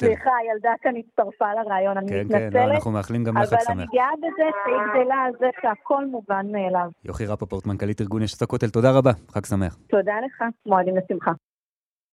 S9: סליחה, הילדה כאן הצטרפה לרעיון, אני מתנצלת. כן, כן,
S1: לא, אנחנו מאחלים גם לך שמח.
S9: אבל אני גאה בזה שהיא גדלה על זה שהכל מובן מאליו.
S1: יוכי רפפורט, מנכ"לית ארגון יש את הכותל, תודה רבה, חג שמח.
S9: תודה לך, מועדים לשמחה.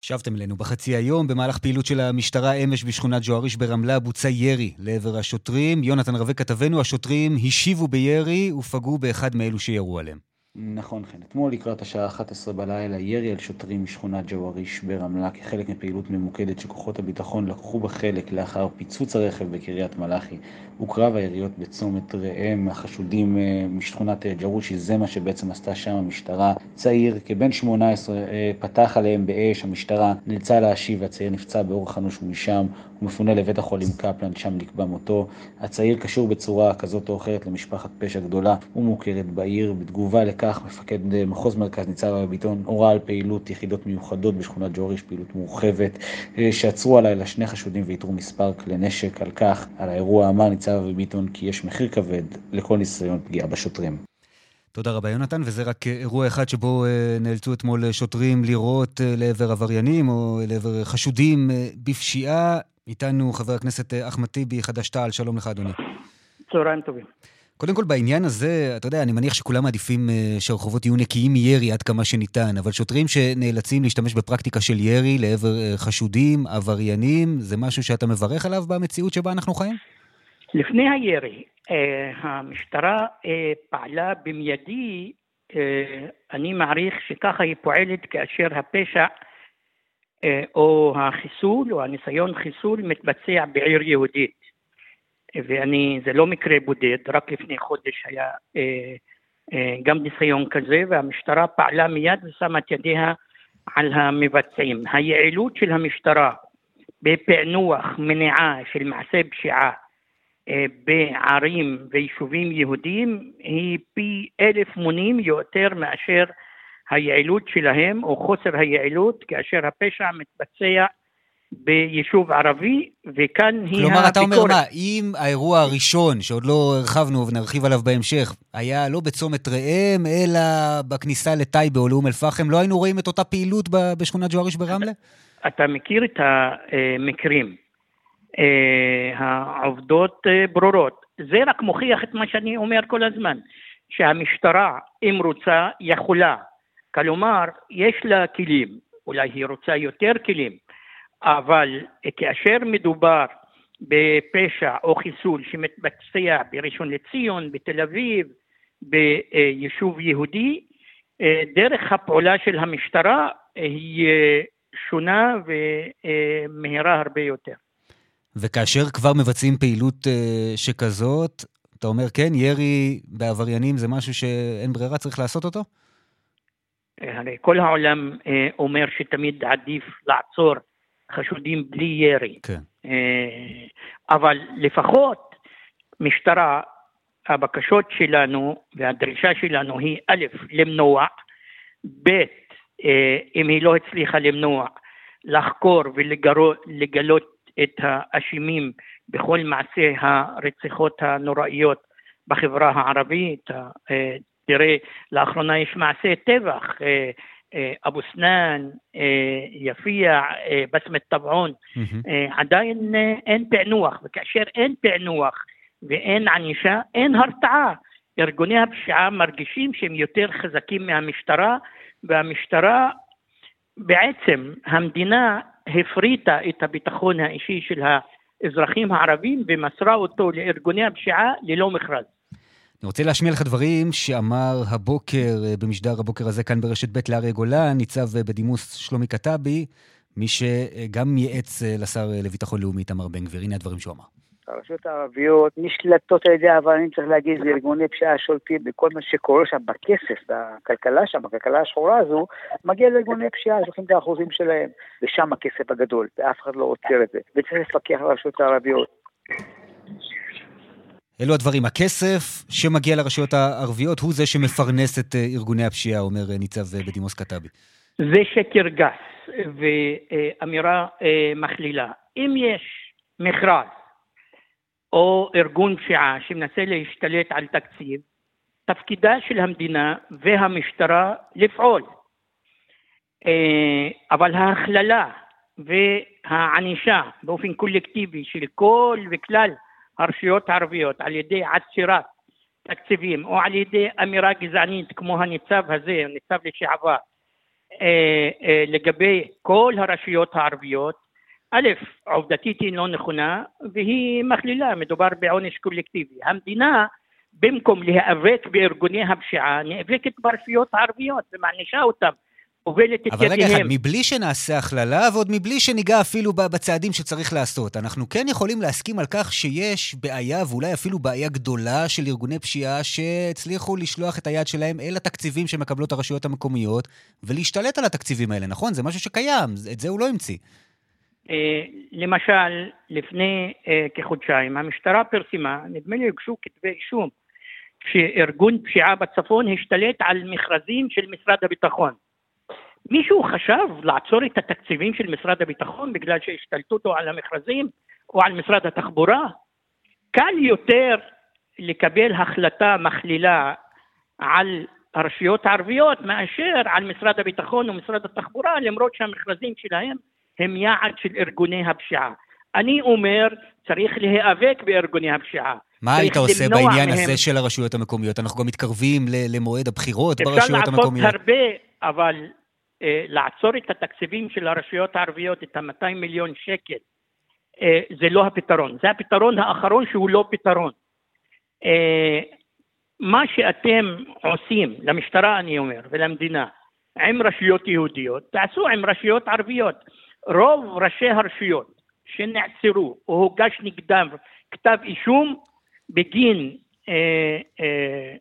S1: שבתם אלינו בחצי היום, במהלך פעילות של המשטרה אמש בשכונת ג'ואריש ברמלה בוצע ירי לעבר השוטרים. יונתן רווה כתבנו, השוטרים השיבו בירי ופגעו באחד מאלו שירו עליהם.
S10: נכון, כן. אתמול לקראת השעה 11 בלילה, ירי על שוטרים משכונת ג'ואריש ברמלה כחלק מפעילות ממוקדת שכוחות הביטחון לקחו בה חלק לאחר פיצוץ הרכב בקריית מלאכי וקרב היריות בצומת ראם. החשודים אה, משכונת ג'רושי, זה מה שבעצם עשתה שם המשטרה. צעיר, כבן 18, אה, פתח עליהם באש, המשטרה נאלצה להשיב והצעיר נפצע באורח אנוש ומשם מפונה לבית החולים קפלן, שם נקבע מותו. הצעיר קשור בצורה כזאת או אחרת למשפחת פשע גדולה ומוכרת בעיר. בתגובה לכך, מפקד מחוז מרכז ניצב אבי ביטון הורה על פעילות יחידות מיוחדות בשכונת ג'וריש, פעילות מורחבת, אה, שעצרו הלילה שני חשודים ואיתרו מספר כלי נשק. על כך, על האירוע אמר ניצב אבי ביטון כי יש מחיר כבד לכל ניסיון פגיעה בשוטרים.
S1: תודה רבה יונתן, וזה רק אירוע אחד שבו אה, נאלצו אתמול שוטרים לירות אה, לעבר עבריינים או לעבר חשודים בפשיעה. איתנו חבר הכנסת אה, אחמד טיבי, חד"ש-תע"ל, שלום לך אדוני.
S11: צהריים טובים.
S1: קודם כל, בעניין הזה, אתה יודע, אני מניח שכולם מעדיפים uh, שהרחובות יהיו נקיים מירי עד כמה שניתן, אבל שוטרים שנאלצים להשתמש בפרקטיקה של ירי לעבר uh, חשודים, עבריינים, זה משהו שאתה מברך עליו במציאות שבה אנחנו חיים?
S11: לפני הירי, המשטרה פעלה במיידי, אני מעריך שככה היא פועלת כאשר הפשע אה, או החיסול או הניסיון חיסול מתבצע בעיר יהודית. ואני, זה לא מקרה בודד, רק לפני חודש היה אה, אה, גם ניסיון כזה, והמשטרה פעלה מיד ושמה את ידיה על המבצעים. היעילות של המשטרה בפענוח, מניעה של מעשי פשיעה אה, בערים ויישובים יהודיים היא פי אלף מונים יותר מאשר היעילות שלהם או חוסר היעילות כאשר הפשע מתבצע ביישוב ערבי, וכאן היא
S1: כלומר, הביקורת. כלומר, אתה אומר מה, אם האירוע הראשון, שעוד לא הרחבנו ונרחיב עליו בהמשך, היה לא בצומת ראם, אלא בכניסה לטייבה או לאום אל-פחם, לא היינו רואים את אותה פעילות בשכונת ג'ואריש ברמלה?
S11: אתה, אתה מכיר את המקרים. אה, העובדות אה, ברורות. זה רק מוכיח את מה שאני אומר כל הזמן. שהמשטרה, אם רוצה, יכולה. כלומר, יש לה כלים, אולי היא רוצה יותר כלים, אבל כאשר מדובר בפשע או חיסול שמתבצע בראשון לציון, בתל אביב, ביישוב יהודי, דרך הפעולה של המשטרה היא שונה ומהירה הרבה יותר.
S1: וכאשר כבר מבצעים פעילות אה, שכזאת, אתה אומר, כן, ירי בעבריינים זה משהו שאין ברירה, צריך לעשות אותו?
S11: הרי כל העולם אה, אומר שתמיד עדיף לעצור חשודים בלי ירי.
S1: כן.
S11: אה, אבל לפחות משטרה, הבקשות שלנו והדרישה שלנו היא א', למנוע, ב', אם היא לא הצליחה למנוע, לחקור ולגלות את האשמים בכל מעשי הרציחות הנוראיות בחברה הערבית. אה, תראה, לאחרונה יש מעשי טבח, אה, אה, אבו סנאן, יפיע, בסמת טבעון, עדיין אין פענוח, וכאשר אין פענוח ואין ענישה, אין הרתעה. ארגוני הפשיעה מרגישים שהם יותר חזקים מהמשטרה, והמשטרה בעצם המדינה הפריטה את הביטחון האישי של האזרחים הערבים ומסרה אותו לארגוני הפשיעה ללא מכרז.
S1: אני רוצה להשמיע לך דברים שאמר הבוקר, אה, במשדר הבוקר הזה כאן ברשת ב' לאריה גולן, ניצב אה, בדימוס שלומי כתבי, מי שגם ייעץ אה, לשר לביטחון לאומי איתמר בן גביר. הנה הדברים שהוא אמר.
S12: הרשויות הערביות נשלטות על ידי העבריינים, צריך להגיד, זה ארגוני פשיעה שולטים בכל מה שקורה שם בכסף, בכלכלה שם, בכלכלה השחורה הזו, מגיע לארגוני פשיעה, לכם את האחוזים שלהם, ושם הכסף הגדול, ואף אחד לא עוצר את זה, וצריך לפקח על הרשויות הערביות.
S1: אלו הדברים. הכסף שמגיע לרשויות הערביות הוא זה שמפרנס את אה, ארגוני הפשיעה, אומר אה, ניצב אה, בדימוס כתבי.
S11: זה שקר גס ואמירה מכלילה. אם יש מכרז או ארגון פשיעה שמנסה להשתלט על תקציב, תפקידה של המדינה והמשטרה לפעול. אבל ההכללה והענישה באופן קולקטיבי של כל וכלל הרשויות הערביות על ידי עצירת תקציבים או על ידי אמירה גזענית כמו הניצב הזה, הניצב לשעבר, אה, אה, לגבי כל הרשויות הערביות, א', עובדתית היא לא נכונה והיא מכלילה, מדובר בעונש קולקטיבי. המדינה, במקום להיאבק בארגוני הפשיעה, נאבקת ברשויות הערביות ומענישה אותם.
S1: הובלת את ידיהם. אבל רגע אחד, מבלי שנעשה הכללה ועוד מבלי שניגע אפילו בצעדים שצריך לעשות, אנחנו כן יכולים להסכים על כך שיש בעיה, ואולי אפילו בעיה גדולה של ארגוני פשיעה שהצליחו לשלוח את היד שלהם אל התקציבים שמקבלות הרשויות המקומיות ולהשתלט על התקציבים האלה, נכון? זה משהו שקיים, את זה הוא לא המציא.
S11: אה, למשל, לפני אה, כחודשיים המשטרה פרסמה, נדמה לי הוגשו כתבי אישום, שארגון פשיעה בצפון השתלט על מכרזים של משרד הביטחון. מישהו חשב לעצור את התקציבים של משרד הביטחון בגלל שהשתלטותו על המכרזים או על משרד התחבורה? קל יותר לקבל החלטה מכלילה על הרשויות הערביות מאשר על משרד הביטחון ומשרד התחבורה למרות שהמכרזים שלהם הם יעד של ארגוני הפשיעה. אני אומר, צריך להיאבק בארגוני הפשיעה.
S1: מה היית עושה בעניין מהם... הזה של הרשויות המקומיות? אנחנו גם מתקרבים למועד הבחירות ברשויות המקומיות.
S11: אפשר לעשות הרבה, אבל לעצור את התקציבים של הרשויות הערביות, את ה-200 מיליון שקל, אה, זה לא הפתרון. זה הפתרון האחרון שהוא לא פתרון. אה, מה שאתם עושים, למשטרה אני אומר, ולמדינה, עם רשויות יהודיות, תעשו עם רשויות ערביות. רוב ראשי הרשויות שנעצרו או הוגש נגדם כתב אישום בגין אה, אה,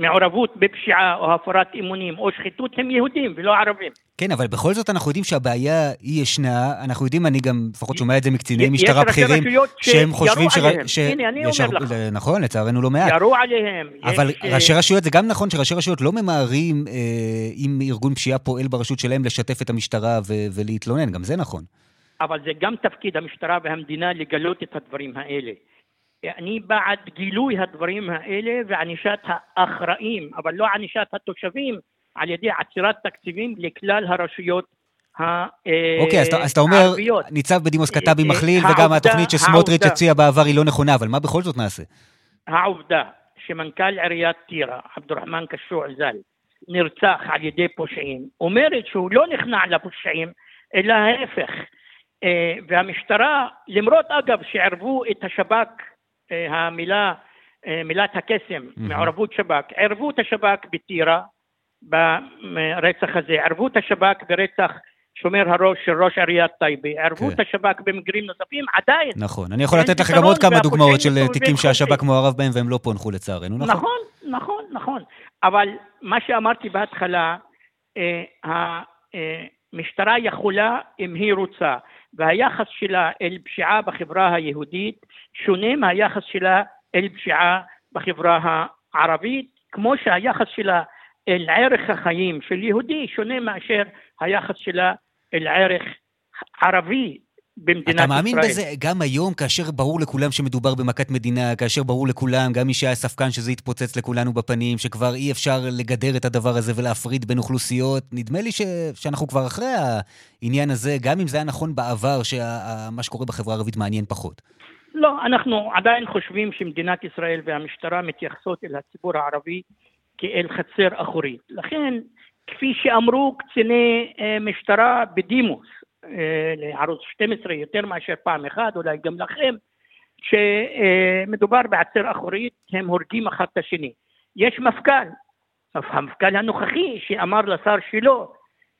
S11: מעורבות בפשיעה או הפרת אמונים או שחיתות הם יהודים ולא ערבים.
S1: כן, אבל בכל זאת אנחנו יודעים שהבעיה היא ישנה, אנחנו יודעים, אני גם לפחות שומע את זה מקציני משטרה בכירים, שהם חושבים ש...
S11: עליהם. ש... הנה, אני אומר לך.
S1: נכון, לצערנו לא מעט.
S11: ירו עליהם.
S1: אבל יש... ראשי רשויות, זה גם נכון שראשי רשויות לא ממהרים, אה, אם ארגון פשיעה פועל ברשות שלהם, לשתף את המשטרה ו- ולהתלונן, גם זה נכון.
S11: אבל זה גם תפקיד המשטרה והמדינה לגלות את הדברים האלה. אני בעד גילוי הדברים האלה וענישת האחראים, אבל לא ענישת התושבים על ידי עצירת תקציבים לכלל הרשויות הערביות.
S1: אוקיי, אז אתה אומר, ניצב בדימוס כתבי אה, אה, מכליל, וגם התוכנית שסמוטריץ' הציע בעבר היא לא נכונה, אבל מה בכל זאת נעשה?
S11: העובדה שמנכ"ל עיריית טירה, עבד אל-רחמן קשוע ז"ל, נרצח על ידי פושעים, אומרת שהוא לא נכנע לפושעים, אלא ההפך. אה, והמשטרה, למרות אגב שערבו את השב"כ, אה, המילה, אה, מילת הקסם, mm-hmm. מעורבות שב"כ, ערבו את השב"כ בטירה ברצח הזה, ערבו את השב"כ ברצח שומר הראש של ראש עיריית טייבה, ערבו כן. את השב"כ במקרים נוספים, עדיין.
S1: נכון, אני יכול לתת לך גם עוד כמה דוגמאות של תיקים שהשב"כ מעורב בהם והם לא פוענחו לצערנו, נכון?
S11: נכון, נכון, נכון. אבל מה שאמרתי בהתחלה, המשטרה יכולה, אם היא רוצה, והיחס שלה אל פשיעה בחברה היהודית שונה מהיחס שלה אל פשיעה בחברה הערבית, כמו שהיחס שלה אל ערך החיים של יהודי שונה מאשר היחס שלה אל ערך ערבי במדינת ישראל.
S1: אתה מאמין ישראל. בזה גם היום, כאשר ברור לכולם שמדובר במכת מדינה, כאשר ברור לכולם, גם מי שהיה ספקן שזה יתפוצץ לכולנו בפנים, שכבר אי אפשר לגדר את הדבר הזה ולהפריד בין אוכלוסיות, נדמה לי ש... שאנחנו כבר אחרי העניין הזה, גם אם זה היה נכון בעבר, שמה שקורה בחברה הערבית מעניין פחות.
S11: לא, אנחנו עדיין חושבים שמדינת ישראל והמשטרה מתייחסות אל הציבור הערבי כאל חצר אחורית. לכן, כפי שאמרו קציני אה, משטרה בדימוס, לערוץ 12 יותר מאשר פעם אחת, אולי גם לכם, שמדובר בעצר אחורית, הם הורגים אחד את השני. יש מפכ"ל, המפכ"ל הנוכחי, שאמר לשר שלו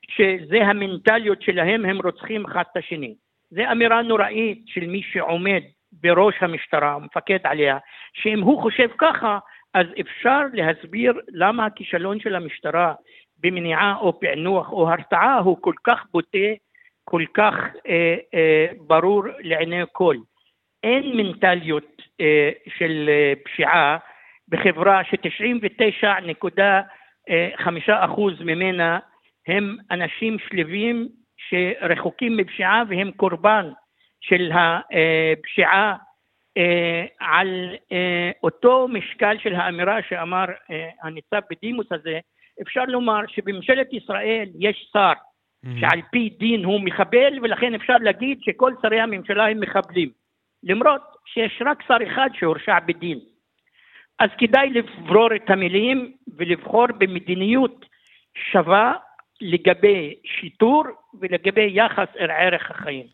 S11: שזה המנטליות שלהם, הם רוצחים אחד את השני. זו אמירה נוראית של מי שעומד בראש המשטרה, מפקד עליה, שאם הוא חושב ככה, אז אפשר להסביר למה הכישלון של המשטרה במניעה או פענוח או הרתעה הוא כל כך בוטה כל כך אה, אה, ברור לעיני כל. אין מנטליות אה, של אה, פשיעה בחברה ש-99.5% ממנה הם אנשים שלווים שרחוקים מפשיעה והם קורבן של הפשיעה אה, על אה, אותו משקל של האמירה שאמר אה, הניצב בדימוס הזה, אפשר לומר שבממשלת ישראל יש שר. שעל פי דין הוא מחבל, ולכן אפשר להגיד שכל שרי הממשלה הם מחבלים. למרות שיש רק שר אחד שהורשע בדין. אז כדאי לברור את המילים ולבחור במדיניות שווה לגבי שיטור ולגבי יחס אל ערך החיים.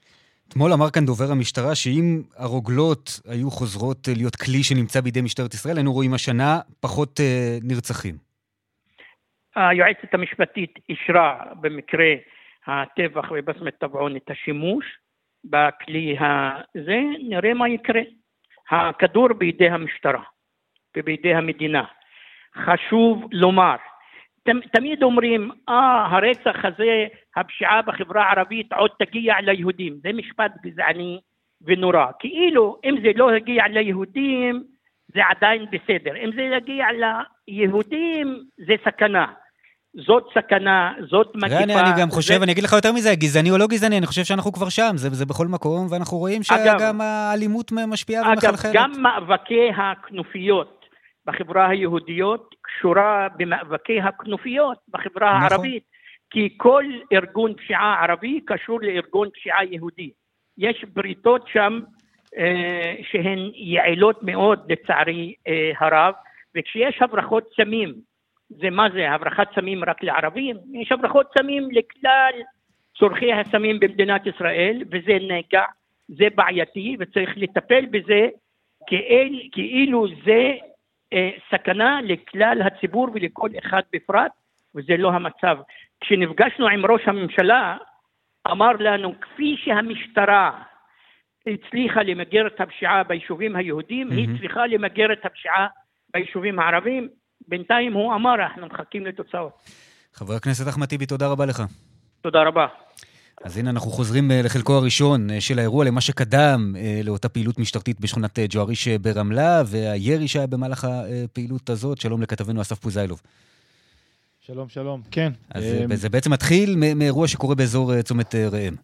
S1: אתמול אמר כאן דובר המשטרה שאם הרוגלות היו חוזרות להיות כלי שנמצא בידי משטרת ישראל, היינו רואים השנה פחות אה, נרצחים.
S11: היועצת המשפטית אישרה במקרה הטבח בבסמת טבעון את השימוש בכלי הזה, נראה מה יקרה. הכדור בידי המשטרה ובידי המדינה. חשוב לומר, תמיד אומרים, אה, הרצח הזה, הפשיעה בחברה הערבית עוד תגיע ליהודים. זה משפט גזעני ונורא. כאילו, אם זה לא הגיע ליהודים, זה עדיין בסדר. אם זה יגיע ליהודים, זה סכנה. זאת סכנה, זאת מגיפה.
S1: אני, אני גם חושב, זה... אני אגיד לך יותר מזה, גזעני או לא גזעני, אני חושב שאנחנו כבר שם, זה, זה בכל מקום, ואנחנו רואים שגם האלימות משפיעה ומחלחלת.
S11: אגב, גם מאבקי הכנופיות בחברה היהודיות קשורה במאבקי הכנופיות בחברה נכון. הערבית, כי כל ארגון פשיעה ערבי קשור לארגון פשיעה יהודי. יש בריתות שם אה, שהן יעילות מאוד לצערי אה, הרב, וכשיש הברחות סמים זה מה זה, הברחת סמים רק לערבים? יש הברחות סמים לכלל צורכי הסמים במדינת ישראל, וזה נגע, זה בעייתי, וצריך לטפל בזה כאל, כאילו זה אה, סכנה לכלל הציבור ולכל אחד בפרט, וזה לא המצב. כשנפגשנו עם ראש הממשלה, אמר לנו, כפי שהמשטרה הצליחה למגר את הפשיעה ביישובים היהודים, mm-hmm. היא צריכה למגר את הפשיעה ביישובים הערבים. בינתיים הוא אמר, אנחנו מחכים לתוצאות.
S1: חבר הכנסת אחמד טיבי, תודה רבה לך.
S11: תודה רבה.
S1: אז הנה אנחנו חוזרים אה, לחלקו הראשון אה, של האירוע, למה שקדם אה, לאותה פעילות משטרתית בשכונת ג'ואריש ברמלה, והירי שהיה במהלך הפעילות הזאת. שלום לכתבנו אסף פוזיילוב.
S13: שלום, שלום, כן.
S1: אז זה בעצם מתחיל מאירוע שקורה באזור צומת ראם.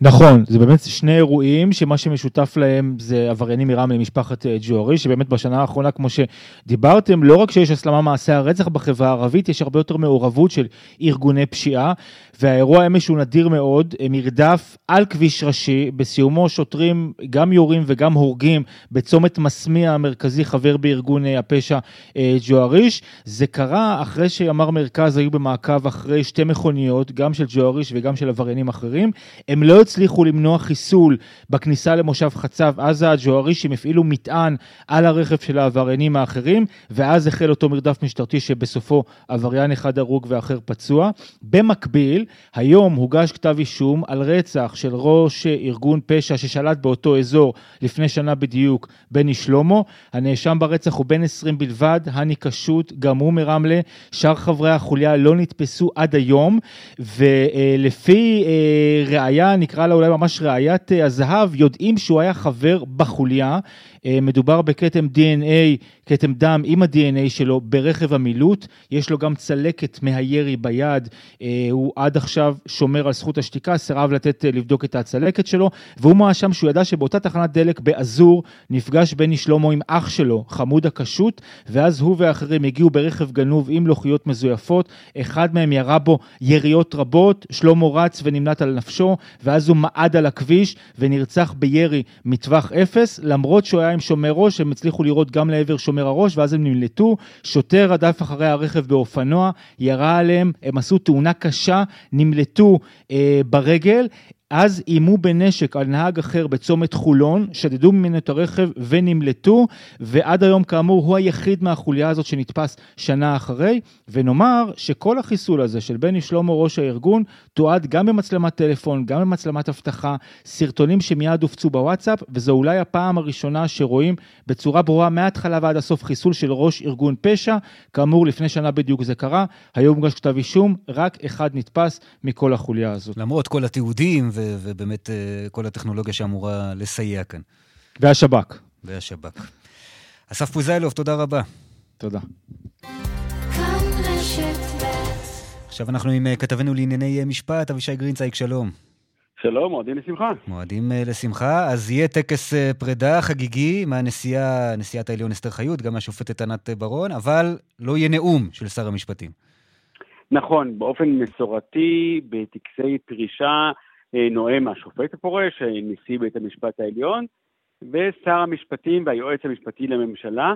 S13: נכון, זה באמת שני אירועים שמה שמשותף להם זה עבריינים מרמלה למשפחת אה, ג'וארי, שבאמת בשנה האחרונה, כמו שדיברתם, לא רק שיש הסלמה מעשי הרצח בחברה הערבית, יש הרבה יותר מעורבות של ארגוני פשיעה, והאירוע אמש הוא נדיר מאוד, מרדף על כביש ראשי, בסיומו שוטרים גם יורים וגם הורגים בצומת מסמיע המרכזי, חבר בארגון אה, הפשע אה, ג'ואריש. זה קרה אחרי שאמר מרכז היו במעקב אחרי שתי מכוניות, גם של ג'ואריש וגם של עבריינים אחרים. הם לא הצליחו למנוע חיסול בכניסה למושב חצב עזה, הג'וארישים הפעילו מטען על הרכב של העבריינים האחרים, ואז החל אותו מרדף משטרתי שבסופו עבריין אחד הרוג ואחר פצוע. במקביל, היום הוגש כתב אישום על רצח של ראש ארגון פשע ששלט באותו אזור לפני שנה בדיוק, בני שלמה. הנאשם ברצח הוא בן 20 בלבד, הני קשות, גם הוא מרמלה. שאר חברי החוליה לא נתפסו עד היום, ולפי אה, ראיה, נקרא לה אולי ממש ראיית אה, הזהב, יודעים שהוא היה חבר בחוליה. אה, מדובר בכתם DNA, כתם דם עם ה-DNA שלו ברכב המילוט, יש לו גם צלקת מהירי ביד, אה, הוא עד עכשיו שומר על זכות השתיקה, סירב לתת אה, לבדוק את הצלקת שלו, והוא מואשם שהוא ידע שבאותה תחנת דלק באזור נפגש בני שלמה עם אח שלו, חמוד הקשות, ואז הוא ואחרים הגיעו ברכב גנוב עם לוחיות מזויפות, אחד מהם ירה בו יריות רבות, שלמה רץ ונמלט על נפשו, ואז הוא מעד על הכביש ונרצח בירי מטווח אפס, למרות שהוא היה עם שומר ראש, הם הצליחו לראות גם לעבר שומר הראש, ואז הם נמלטו. שוטר רדף אחרי הרכב באופנוע, ירה עליהם, הם עשו תאונה קשה, נמלטו אה, ברגל. אז איימו בנשק על נהג אחר בצומת חולון, שדדו ממנו את הרכב ונמלטו, ועד היום כאמור הוא היחיד מהחוליה הזאת שנתפס שנה אחרי, ונאמר שכל החיסול הזה של בני שלמה ראש הארגון תועד גם במצלמת טלפון, גם במצלמת אבטחה, סרטונים שמיד הופצו בוואטסאפ, וזו אולי הפעם הראשונה שרואים בצורה ברורה מההתחלה ועד הסוף חיסול של ראש ארגון פשע, כאמור לפני שנה בדיוק זה קרה, היום הוגש כתב אישום, רק אחד נתפס מכל החוליה הזאת.
S1: למרות כל התיעודים ו... ובאמת אה, כל הטכנולוגיה שאמורה לסייע כאן.
S13: והשב"כ.
S1: והשב"כ. אסף פוזיילוב, תודה רבה.
S13: תודה.
S1: עכשיו אנחנו עם אה, כתבנו לענייני אה, משפט, אבישי גרינצייג, שלום.
S14: שלום, מועדים לשמחה.
S1: מועדים לשמחה. אז יהיה טקס פרידה חגיגי מהנשיאה, נשיאת העליון אסתר חיות, גם מהשופטת ענת ברון, אבל לא יהיה נאום של שר המשפטים.
S14: נכון, באופן מסורתי, בטקסי פרישה, נואם השופט הפורש, אה, נשיא בית המשפט העליון, ושר המשפטים והיועץ המשפטי לממשלה.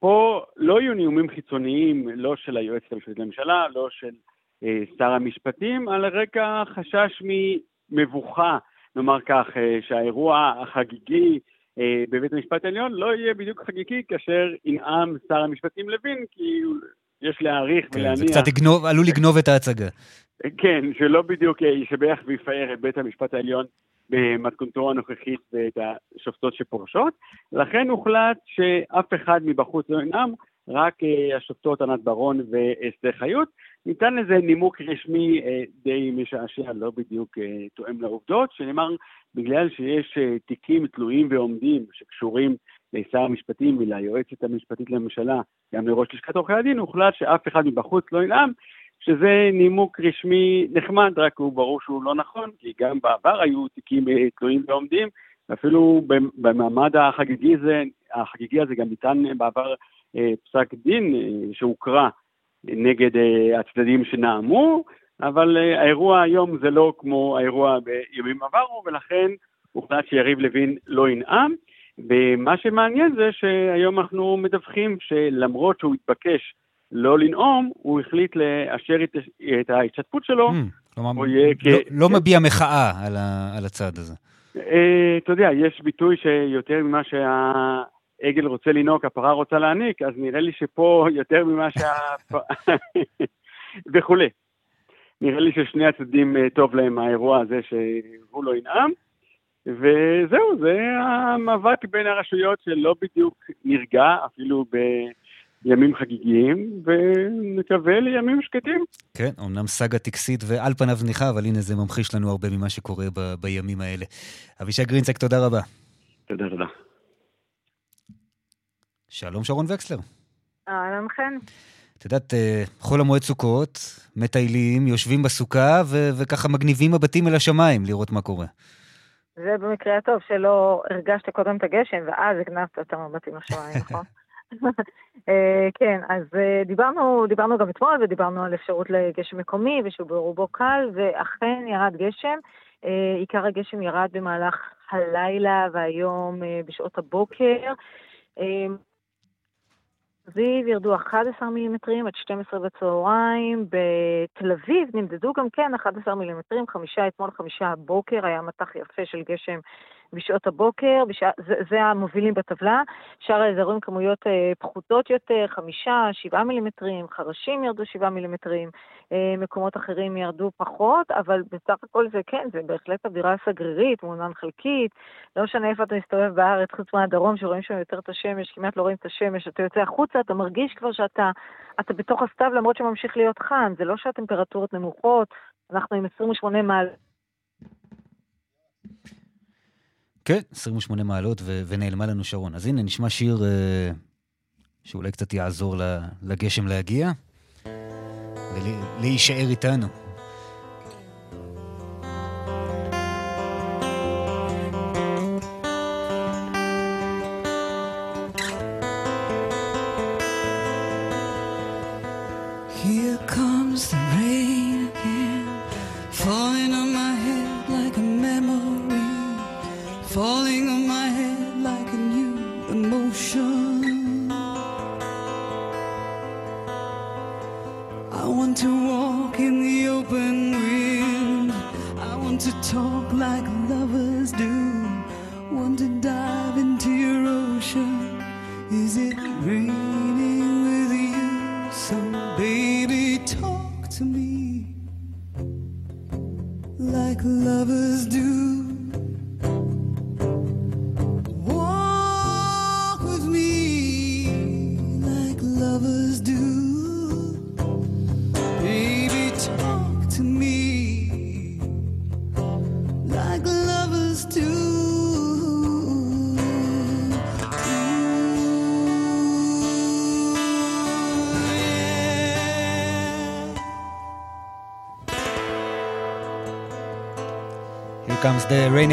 S14: פה לא יהיו נאומים חיצוניים, לא של היועצת המשפטית לממשלה, לא של אה, שר המשפטים, על רקע חשש ממבוכה, נאמר כך, אה, שהאירוע החגיגי אה, בבית המשפט העליון לא יהיה בדיוק חגיגי כאשר ינאם שר המשפטים לוין, כי יש להעריך
S1: כן,
S14: ולהניח...
S1: זה קצת יגנוב, עלול לגנוב את ההצגה.
S14: כן, שלא בדיוק ישבח ויפאר את בית המשפט העליון במתכונתו הנוכחית ואת השופטות שפורשות. לכן הוחלט שאף אחד מבחוץ לא ינאם, רק אה, השופטות ענת ברון ואסתר חיות. ניתן לזה נימוק רשמי אה, די משעשע, לא בדיוק אה, תואם לעובדות, שנאמר בגלל שיש תיקים תלויים ועומדים שקשורים לשר המשפטים וליועצת המשפטית לממשלה, גם לראש לשכת עורכי הדין, הוחלט שאף אחד מבחוץ לא ינאם, שזה נימוק רשמי נחמד, רק הוא ברור שהוא לא נכון, כי גם בעבר היו תיקים אה, תלויים ועומדים, ואפילו במעמד החגיגי הזה, החגיגי הזה גם ניתן בעבר אה, פסק דין אה, שהוקרא נגד הצדדים שנאמו, אבל האירוע היום זה לא כמו האירוע בימים עברו, ולכן הוחלט שיריב לוין לא ינאם. ומה שמעניין זה שהיום אנחנו מדווחים שלמרות שהוא התבקש לא לנאום, הוא החליט לאשר את, את ההשתתפות שלו.
S1: Mm, כלומר, לא, כ... לא מביע מחאה על, ה, על הצעד הזה.
S14: אה, אתה יודע, יש ביטוי שיותר ממה שהעגל רוצה לנהוג, הפרה רוצה להעניק, אז נראה לי שפה יותר ממה שה... וכולי. נראה לי ששני הצדדים אה, טוב להם האירוע הזה שהוא לא ינאם. וזהו, זה המאבק בין הרשויות שלא בדיוק נרגע, אפילו ב... ימים חגיגיים, ונקווה לימים שקטים.
S1: כן, אמנם סאגה טקסית ועל פניו זניחה, אבל הנה זה ממחיש לנו הרבה ממה שקורה ב- בימים האלה. אבישי גרינצק, תודה רבה.
S14: תודה תודה.
S1: שלום שרון וקסלר.
S15: אהלן חן.
S16: את יודעת, אה, חול המועד סוכות, מטיילים, יושבים בסוכה, ו- וככה מגניבים מבטים אל השמיים לראות מה קורה.
S15: זה במקרה הטוב, שלא הרגשת קודם את הגשם, ואז הגנבת את המבטים לשמיים, נכון? אה, כן, אז אה, דיברנו, דיברנו גם אתמול, ודיברנו על אפשרות לגשם מקומי, ושהוא ברובו קל, ואכן ירד גשם. עיקר הגשם ירד במהלך הלילה והיום בשעות הבוקר. אביב ירדו 11 מילימטרים עד 12 בצהריים, בתל אביב נמדדו גם כן 11 מילימטרים, חמישה אתמול, חמישה הבוקר, היה מטח יפה של גשם בשעות הבוקר, בשע, זה, זה המובילים בטבלה. שאר האזורים כמויות אה, פחותות יותר, חמישה, שבעה מילימטרים, חרשים ירדו שבעה מילימטרים, אה, מקומות אחרים ירדו פחות, אבל בסך הכל זה כן, זה בהחלט אווירה סגרירית, מעונן חלקית. לא משנה איפה אתה מסתובב בארץ, חוץ מהדרום, שרואים שם יותר את השמש, כמעט לא רואים את השמש, אתה יוצא החוצה, אתה מרגיש כבר שאתה אתה בתוך הסתיו למרות שממשיך להיות חם, זה לא שהטמפרטורות נמוכות, אנחנו עם 28 מעל...
S16: כן, 28 מעלות ו- ונעלמה לנו שרון. אז הנה, נשמע שיר uh, שאולי קצת יעזור לגשם להגיע ולהישאר איתנו.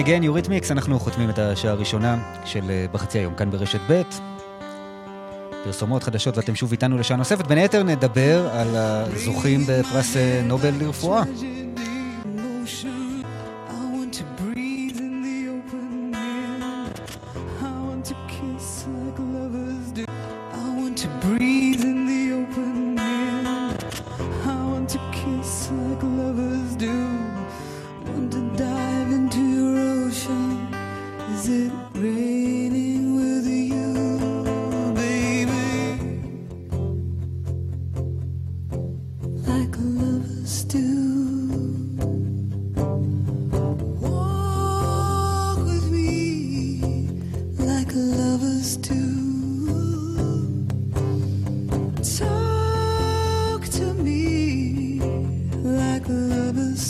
S16: Again, יוריתמיקס, אנחנו חותמים את השעה הראשונה של אה, בחצי היום כאן ברשת ב'. פרסומות חדשות ואתם שוב איתנו לשעה נוספת. בין היתר נדבר על הזוכים בפרס אה, נובל לרפואה.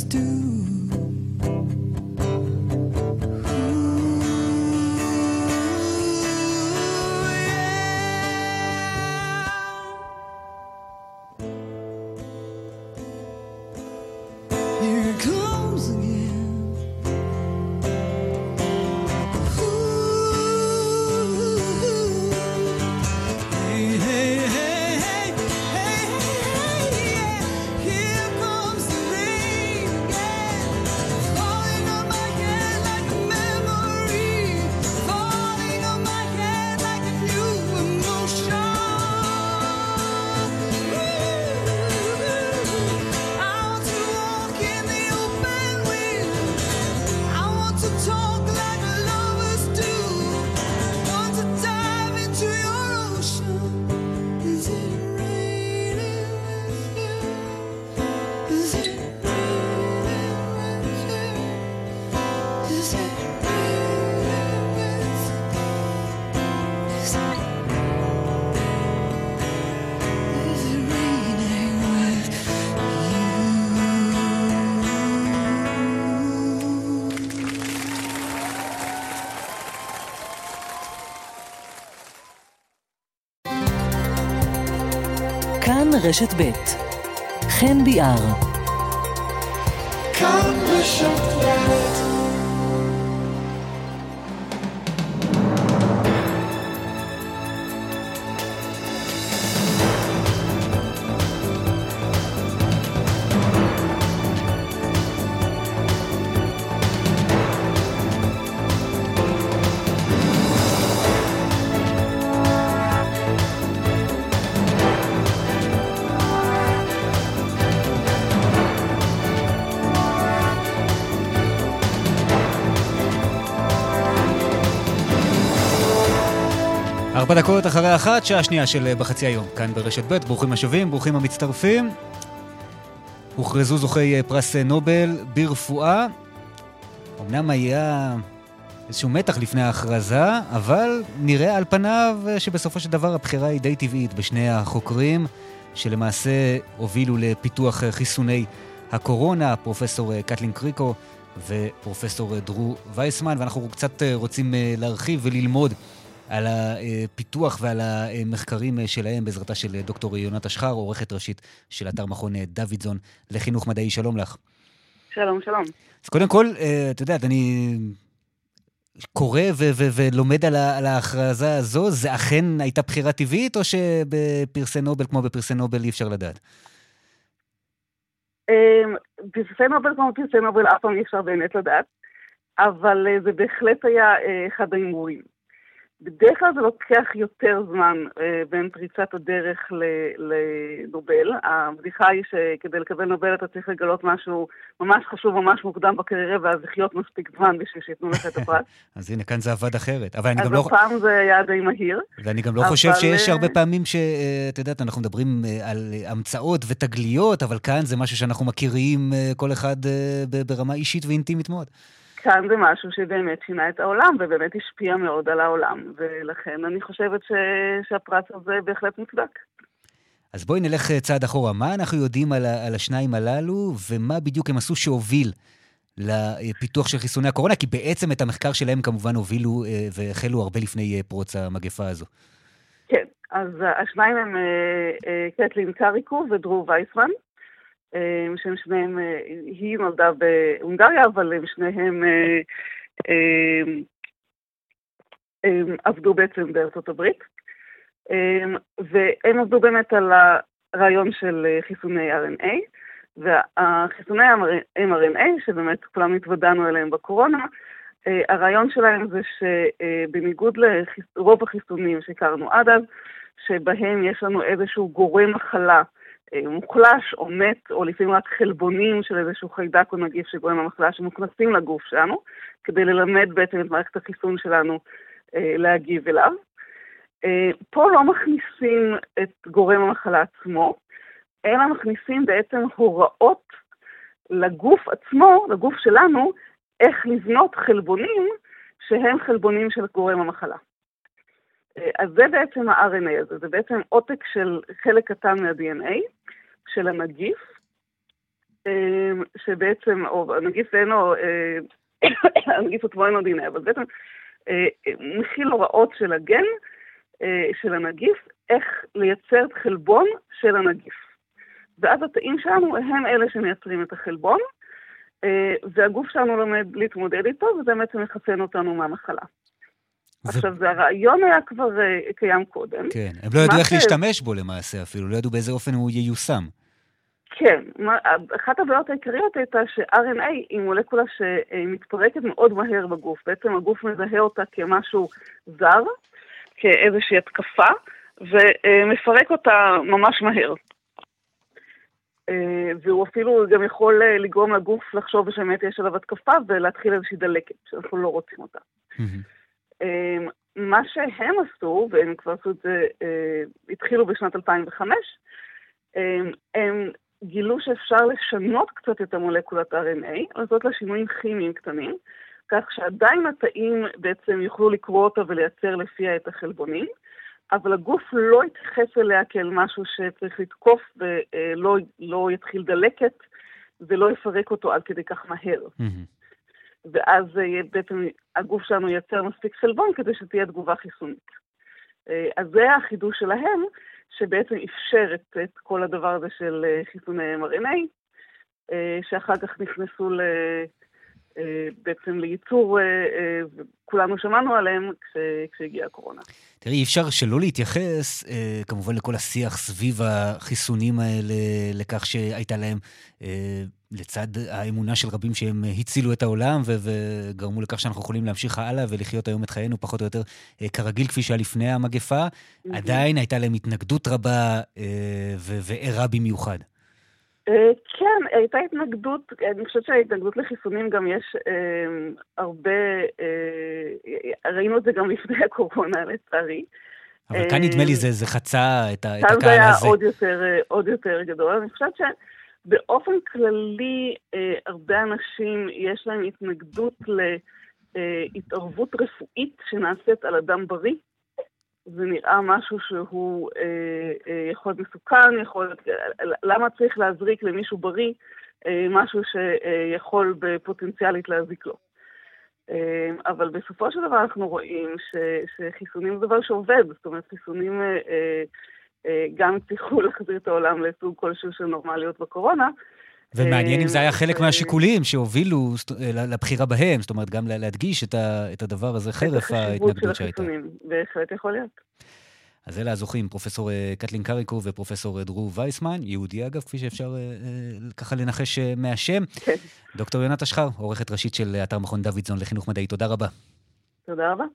S17: do רשת ב' חן ביאר. כאן רשת ב'
S1: ארבע דקות אחרי אחת, שעה שנייה של אה, בחצי היום. כאן ברשת ב', ברוכים השבים, ברוכים המצטרפים. הוכרזו זוכי אה, פרס אה, נובל ברפואה. אמנם היה איזשהו מתח לפני ההכרזה, אבל נראה על פניו שבסופו של דבר הבחירה היא די טבעית בשני החוקרים, שלמעשה הובילו לפיתוח חיסוני הקורונה, פרופסור קטלין קריקו ופרופסור דרו וייסמן, ואנחנו קצת רוצים להרחיב וללמוד על הפיתוח ועל המחקרים שלהם בעזרתה של דוקטור יונת אשחר, עורכת ראשית של אתר מכון דוידזון לחינוך מדעי. שלום לך.
S18: שלום, שלום.
S1: אז קודם כל, את יודעת, אני קורא ו- ו- ולומד על, ה- על ההכרזה הזו, זה אכן הייתה בחירה טבעית, או שבפרסי נובל, כמו בפרסי נובל, אי אפשר לדעת?
S18: אמ, פרסי נובל כמו פרסי נובל אף פעם אי אפשר באמת לדעת, אבל אה, זה בהחלט היה אה, אחד ההימורים. בדרך כלל זה לוקח יותר זמן אה, בין פריצת הדרך לנובל. הבדיחה היא שכדי לקבל נובל אתה צריך לגלות משהו ממש חשוב, ממש מוקדם בקריירה, ואז לחיות מספיק זמן בשביל שייתנו לך את הפרט.
S1: אז הנה, כאן זה עבד אחרת. אבל אני גם
S18: אז
S1: לא...
S18: הפעם זה היה די מהיר.
S1: ואני גם לא חושב
S18: אבל-
S1: שיש הרבה פעמים ש... אה, יודעת, אנחנו מדברים אה, על אה, המצאות ותגליות, אבל כאן זה משהו שאנחנו מכירים אה, כל אחד אה, ברמה אישית ואינטימית מאוד.
S18: כאן זה משהו שבאמת שינה את העולם, ובאמת השפיע מאוד על העולם, ולכן אני חושבת ש... שהפרס הזה בהחלט מוצדק.
S1: אז בואי נלך אה, צעד אחורה. מה אנחנו יודעים על, על השניים הללו, ומה בדיוק הם עשו שהוביל לפיתוח של חיסוני הקורונה? כי בעצם את המחקר שלהם כמובן הובילו אה, והחלו הרבה לפני אה, פרוץ המגפה הזו.
S18: כן, אז השניים הם קטלין קריקו ודרו וייסמן, שהם שניהם, אה, היא נולדה בהונגריה, אבל הם שניהם אה, אה, אה, עבדו בעצם בארצות הברית, אה, והם עבדו באמת על הרעיון של אה, חיסוני RNA, והחיסוני mRNA, שבאמת כולם התוודענו אליהם בקורונה, אה, הרעיון שלהם זה שבניגוד לרוב החיסונים שהכרנו עד אז, שבהם יש לנו איזשהו גורם מחלה אה, מוחלש או מת, או לפעמים רק חלבונים של איזשהו חיידק או נגיף שגורם למחלה שמוכנסים לגוף שלנו, כדי ללמד בעצם את מערכת החיסון שלנו אה, להגיב אליו. אה, פה לא מכניסים את גורם המחלה עצמו, אלא מכניסים בעצם הוראות לגוף עצמו, לגוף שלנו, איך לבנות חלבונים שהם חלבונים של גורם המחלה. אה, אז זה בעצם ה-RNA הזה, זה בעצם עותק של חלק קטן מה-DNA של הנגיף, אה, שבעצם, או הנגיף אינו, אה, הנגיף עצמו אינו DNA, אבל בעצם מכיל הוראות של הגן של הנגיף, איך לייצר את חלבון של הנגיף. ואז התאים שלנו הם אלה שמייצרים את החלבון, והגוף שלנו לומד להתמודד איתו, וזה בעצם מחסן אותנו מהמחלה. עכשיו, זה הרעיון היה כבר אה, קיים קודם.
S1: כן, הם לא ידעו איך להשתמש בו למעשה אפילו, לא ידעו באיזה אופן הוא ייושם.
S18: כן, אחת הבעיות העיקריות הייתה ש-RNA היא מולקולה שמתפרקת מאוד מהר בגוף. בעצם הגוף מזהה אותה כמשהו זר, כאיזושהי התקפה, ומפרק אותה ממש מהר. אה, והוא אפילו גם יכול אה, לגרום לגוף לחשוב שבאמת יש עליו התקפה ולהתחיל איזושהי דלקת, שאנחנו לא רוצים אותה. אה, מה שהם עשו, והם כבר עשו את זה, אה, התחילו בשנת 2005, אה, הם גילו שאפשר לשנות קצת את המולקולת RNA, לעשות לה שינויים כימיים קטנים, כך שעדיין התאים בעצם יוכלו לקרוא אותה ולייצר לפיה את החלבונים, אבל הגוף לא יתייחס אליה כאל משהו שצריך לתקוף ולא לא יתחיל דלקת ולא יפרק אותו עד כדי כך מהר. ואז אה, בעצם הגוף שלנו ייצר מספיק חלבון כדי שתהיה תגובה חיסונית. אה, אז זה החידוש שלהם, שבעצם אפשר את, את כל הדבר הזה של אה, חיסוני mRNA, שאחר כך נכנסו ל... בעצם לייצור, וכולנו שמענו עליהם כש, כשהגיעה הקורונה.
S1: תראי, אי אפשר שלא להתייחס כמובן לכל השיח סביב החיסונים האלה, לכך שהייתה להם, לצד האמונה של רבים שהם הצילו את העולם וגרמו לכך שאנחנו יכולים להמשיך הלאה ולחיות היום את חיינו פחות או יותר כרגיל כפי שהיה לפני המגפה, עדיין הייתה להם התנגדות רבה וערה במיוחד.
S18: כן, הייתה התנגדות, אני חושבת שההתנגדות לחיסונים גם יש אה, הרבה, אה, ראינו את זה גם לפני הקורונה לצערי.
S1: אבל כאן נדמה לי זה, זה חצה את, את הקהל הזה.
S18: כאן זה היה עוד יותר, עוד יותר גדול. אני חושבת שבאופן כללי, אה, הרבה אנשים יש להם התנגדות להתערבות רפואית שנעשית על אדם בריא. זה נראה משהו שהוא אה, אה, יכול להיות מסוכן, יכול. למה צריך להזריק למישהו בריא אה, משהו שיכול בפוטנציאלית להזיק לו? אה, אבל בסופו של דבר אנחנו רואים ש, שחיסונים זה דבר שעובד, זאת אומרת חיסונים אה, אה, גם הצליחו להחזיר את העולם לסוג כלשהו של נורמליות בקורונה,
S1: ומעניין אם זה היה חלק מהשיקולים שהובילו לבחירה בהם, זאת אומרת, גם להדגיש את הדבר הזה חרף ההתנגדות שהייתה.
S18: בהחלט יכול להיות.
S1: אז אלה הזוכים, פרופסור אה, קטלין קריקו ופרופסור אה, דרור וייסמן, יהודי אגב, כפי שאפשר אה, ככה לנחש מהשם. כן. דוקטור יונת אשחר, עורכת ראשית של אתר מכון דוידזון לחינוך מדעי, תודה רבה.
S18: תודה רבה.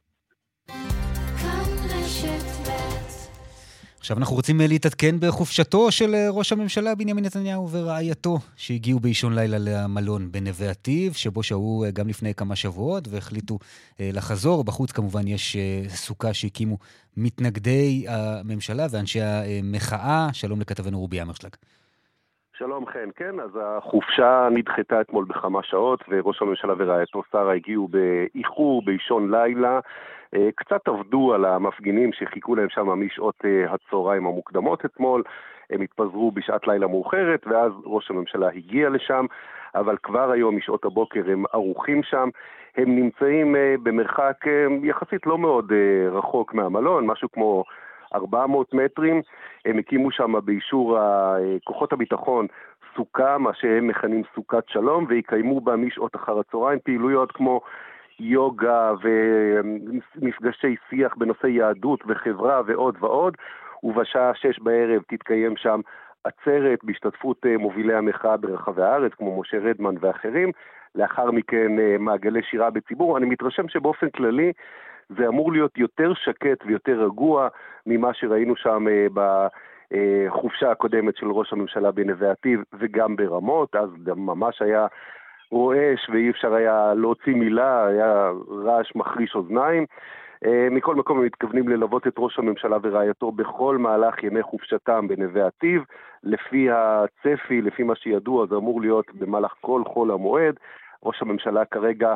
S1: עכשיו אנחנו רוצים אה, להתעדכן בחופשתו של אה, ראש הממשלה בנימין נתניהו ורעייתו, שהגיעו באישון לילה למלון בנווה עתיב, שבו שהו אה, גם לפני כמה שבועות והחליטו לחזור. בחוץ כמובן יש סוכה שהקימו מתנגדי הממשלה ואנשי המחאה. שלום לכתבנו רובי אמרשלג.
S19: שלום חן, כן, אז החופשה נדחתה אתמול בכמה שעות וראש הממשלה ורעייתו שרה הגיעו באיחור, באישון לילה. אה, קצת עבדו על המפגינים שחיכו להם שם משעות אה, הצהריים המוקדמות אתמול. הם התפזרו בשעת לילה מאוחרת, ואז ראש הממשלה הגיע לשם, אבל כבר היום משעות הבוקר הם ערוכים שם. הם נמצאים אה, במרחק יחסית לא מאוד רחוק מהמלון, משהו כמו 400 מטרים. הם הקימו שם באישור כוחות הביטחון סוכה, מה שהם מכנים סוכת שלום, ויקיימו בה משעות אחר הצהריים פעילויות כמו יוגה ומפגשי שיח בנושא יהדות וחברה ועוד ועוד, ובשעה שש בערב תתקיים שם עצרת בהשתתפות אה, מובילי המחאה ברחבי הארץ, כמו משה רדמן ואחרים. לאחר מכן אה, מעגלי שירה בציבור. אני מתרשם שבאופן כללי זה אמור להיות יותר שקט ויותר רגוע ממה שראינו שם אה, בחופשה הקודמת של ראש הממשלה בנווה עתיב וגם ברמות, אז ממש היה רועש ואי אפשר היה להוציא מילה, היה רעש מחריש אוזניים. אה, מכל מקום הם מתכוונים ללוות את ראש הממשלה ורעייתו בכל מהלך ימי חופשתם בנווה עתיב. לפי הצפי, לפי מה שידוע, זה אמור להיות במהלך כל חול המועד. ראש הממשלה כרגע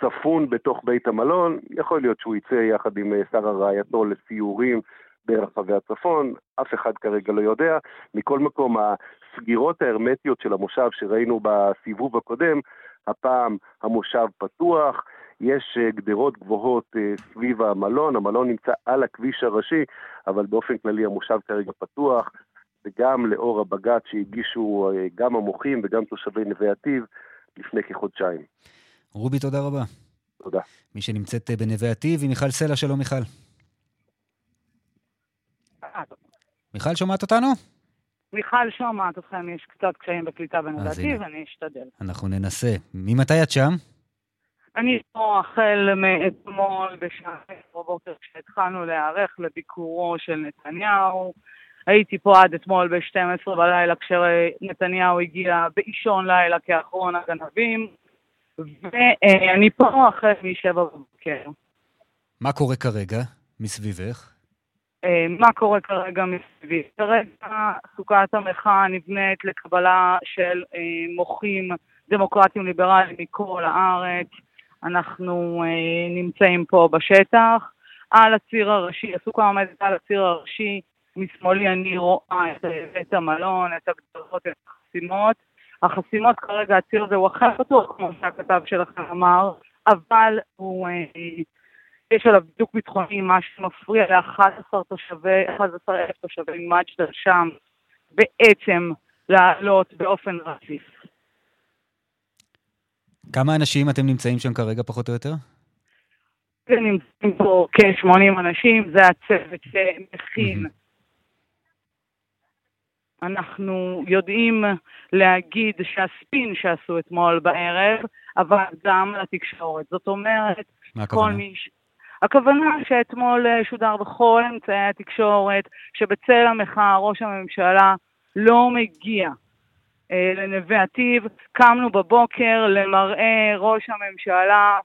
S19: ספון בתוך בית המלון, יכול להיות שהוא יצא יחד עם אה, שר הרעייתו לסיורים ברחבי הצפון, אף אחד כרגע לא יודע. מכל מקום, הסגירות ההרמטיות של המושב שראינו בסיבוב הקודם, הפעם המושב פתוח, יש אה, גדרות גבוהות אה, סביב המלון, המלון נמצא על הכביש הראשי, אבל באופן כללי המושב כרגע פתוח, וגם לאור הבג"ץ שהגישו אה, גם המוחים וגם תושבי נווה עתיב לפני כחודשיים.
S1: רובי, תודה רבה.
S19: תודה.
S1: מי שנמצאת בנווה עתיב היא מיכל סלע, שלום מיכל. מיכל, שומעת אותנו?
S20: מיכל שומעת אתכם, יש קצת קשיים בקליטה בנדעתי, ואני אשתדל.
S1: אנחנו ננסה. ממתי את שם?
S20: אני פה החל מאתמול בשעה בבוקר כשהתחלנו להיערך לביקורו של נתניהו. הייתי פה עד אתמול ב-12 בלילה כשנתניהו הגיע באישון לילה כאחרון הגנבים, ואני פה החל מ-7 בבוקר.
S1: מה קורה כרגע מסביבך?
S20: אה, מה קורה כרגע מסביבי. כרגע סוכת המחאה נבנית לקבלה של אה, מוחים דמוקרטיים ליברליים מכל הארץ. אנחנו אה, נמצאים פה בשטח. על הציר הראשי, הסוכה עומדת על הציר הראשי, משמאלי אני רואה את בית המלון, את הגדרות, את החסימות. החסימות כרגע, הציר הזה הוא אחר פתוח, כמו שהכתב שלכם אמר, אבל הוא יש עליו בדיוק ביטחוני, מה שמפריע ל-11 תושבי, 11 אלף תושבי מג'דל שם בעצם לעלות באופן רציף.
S1: כמה אנשים אתם נמצאים שם כרגע, פחות או יותר?
S20: נמצאים פה כ-80 אנשים, זה הצוות שמכין. אנחנו יודעים להגיד שהספין שעשו אתמול בערב עבד גם לתקשורת. זאת אומרת, כל? מי... ש- הכוונה שאתמול אה, שודר בכל אמצעי התקשורת, שבצל המחאה ראש הממשלה לא מגיע אה, לנווה עתיב. קמנו בבוקר למראה ראש הממשלה,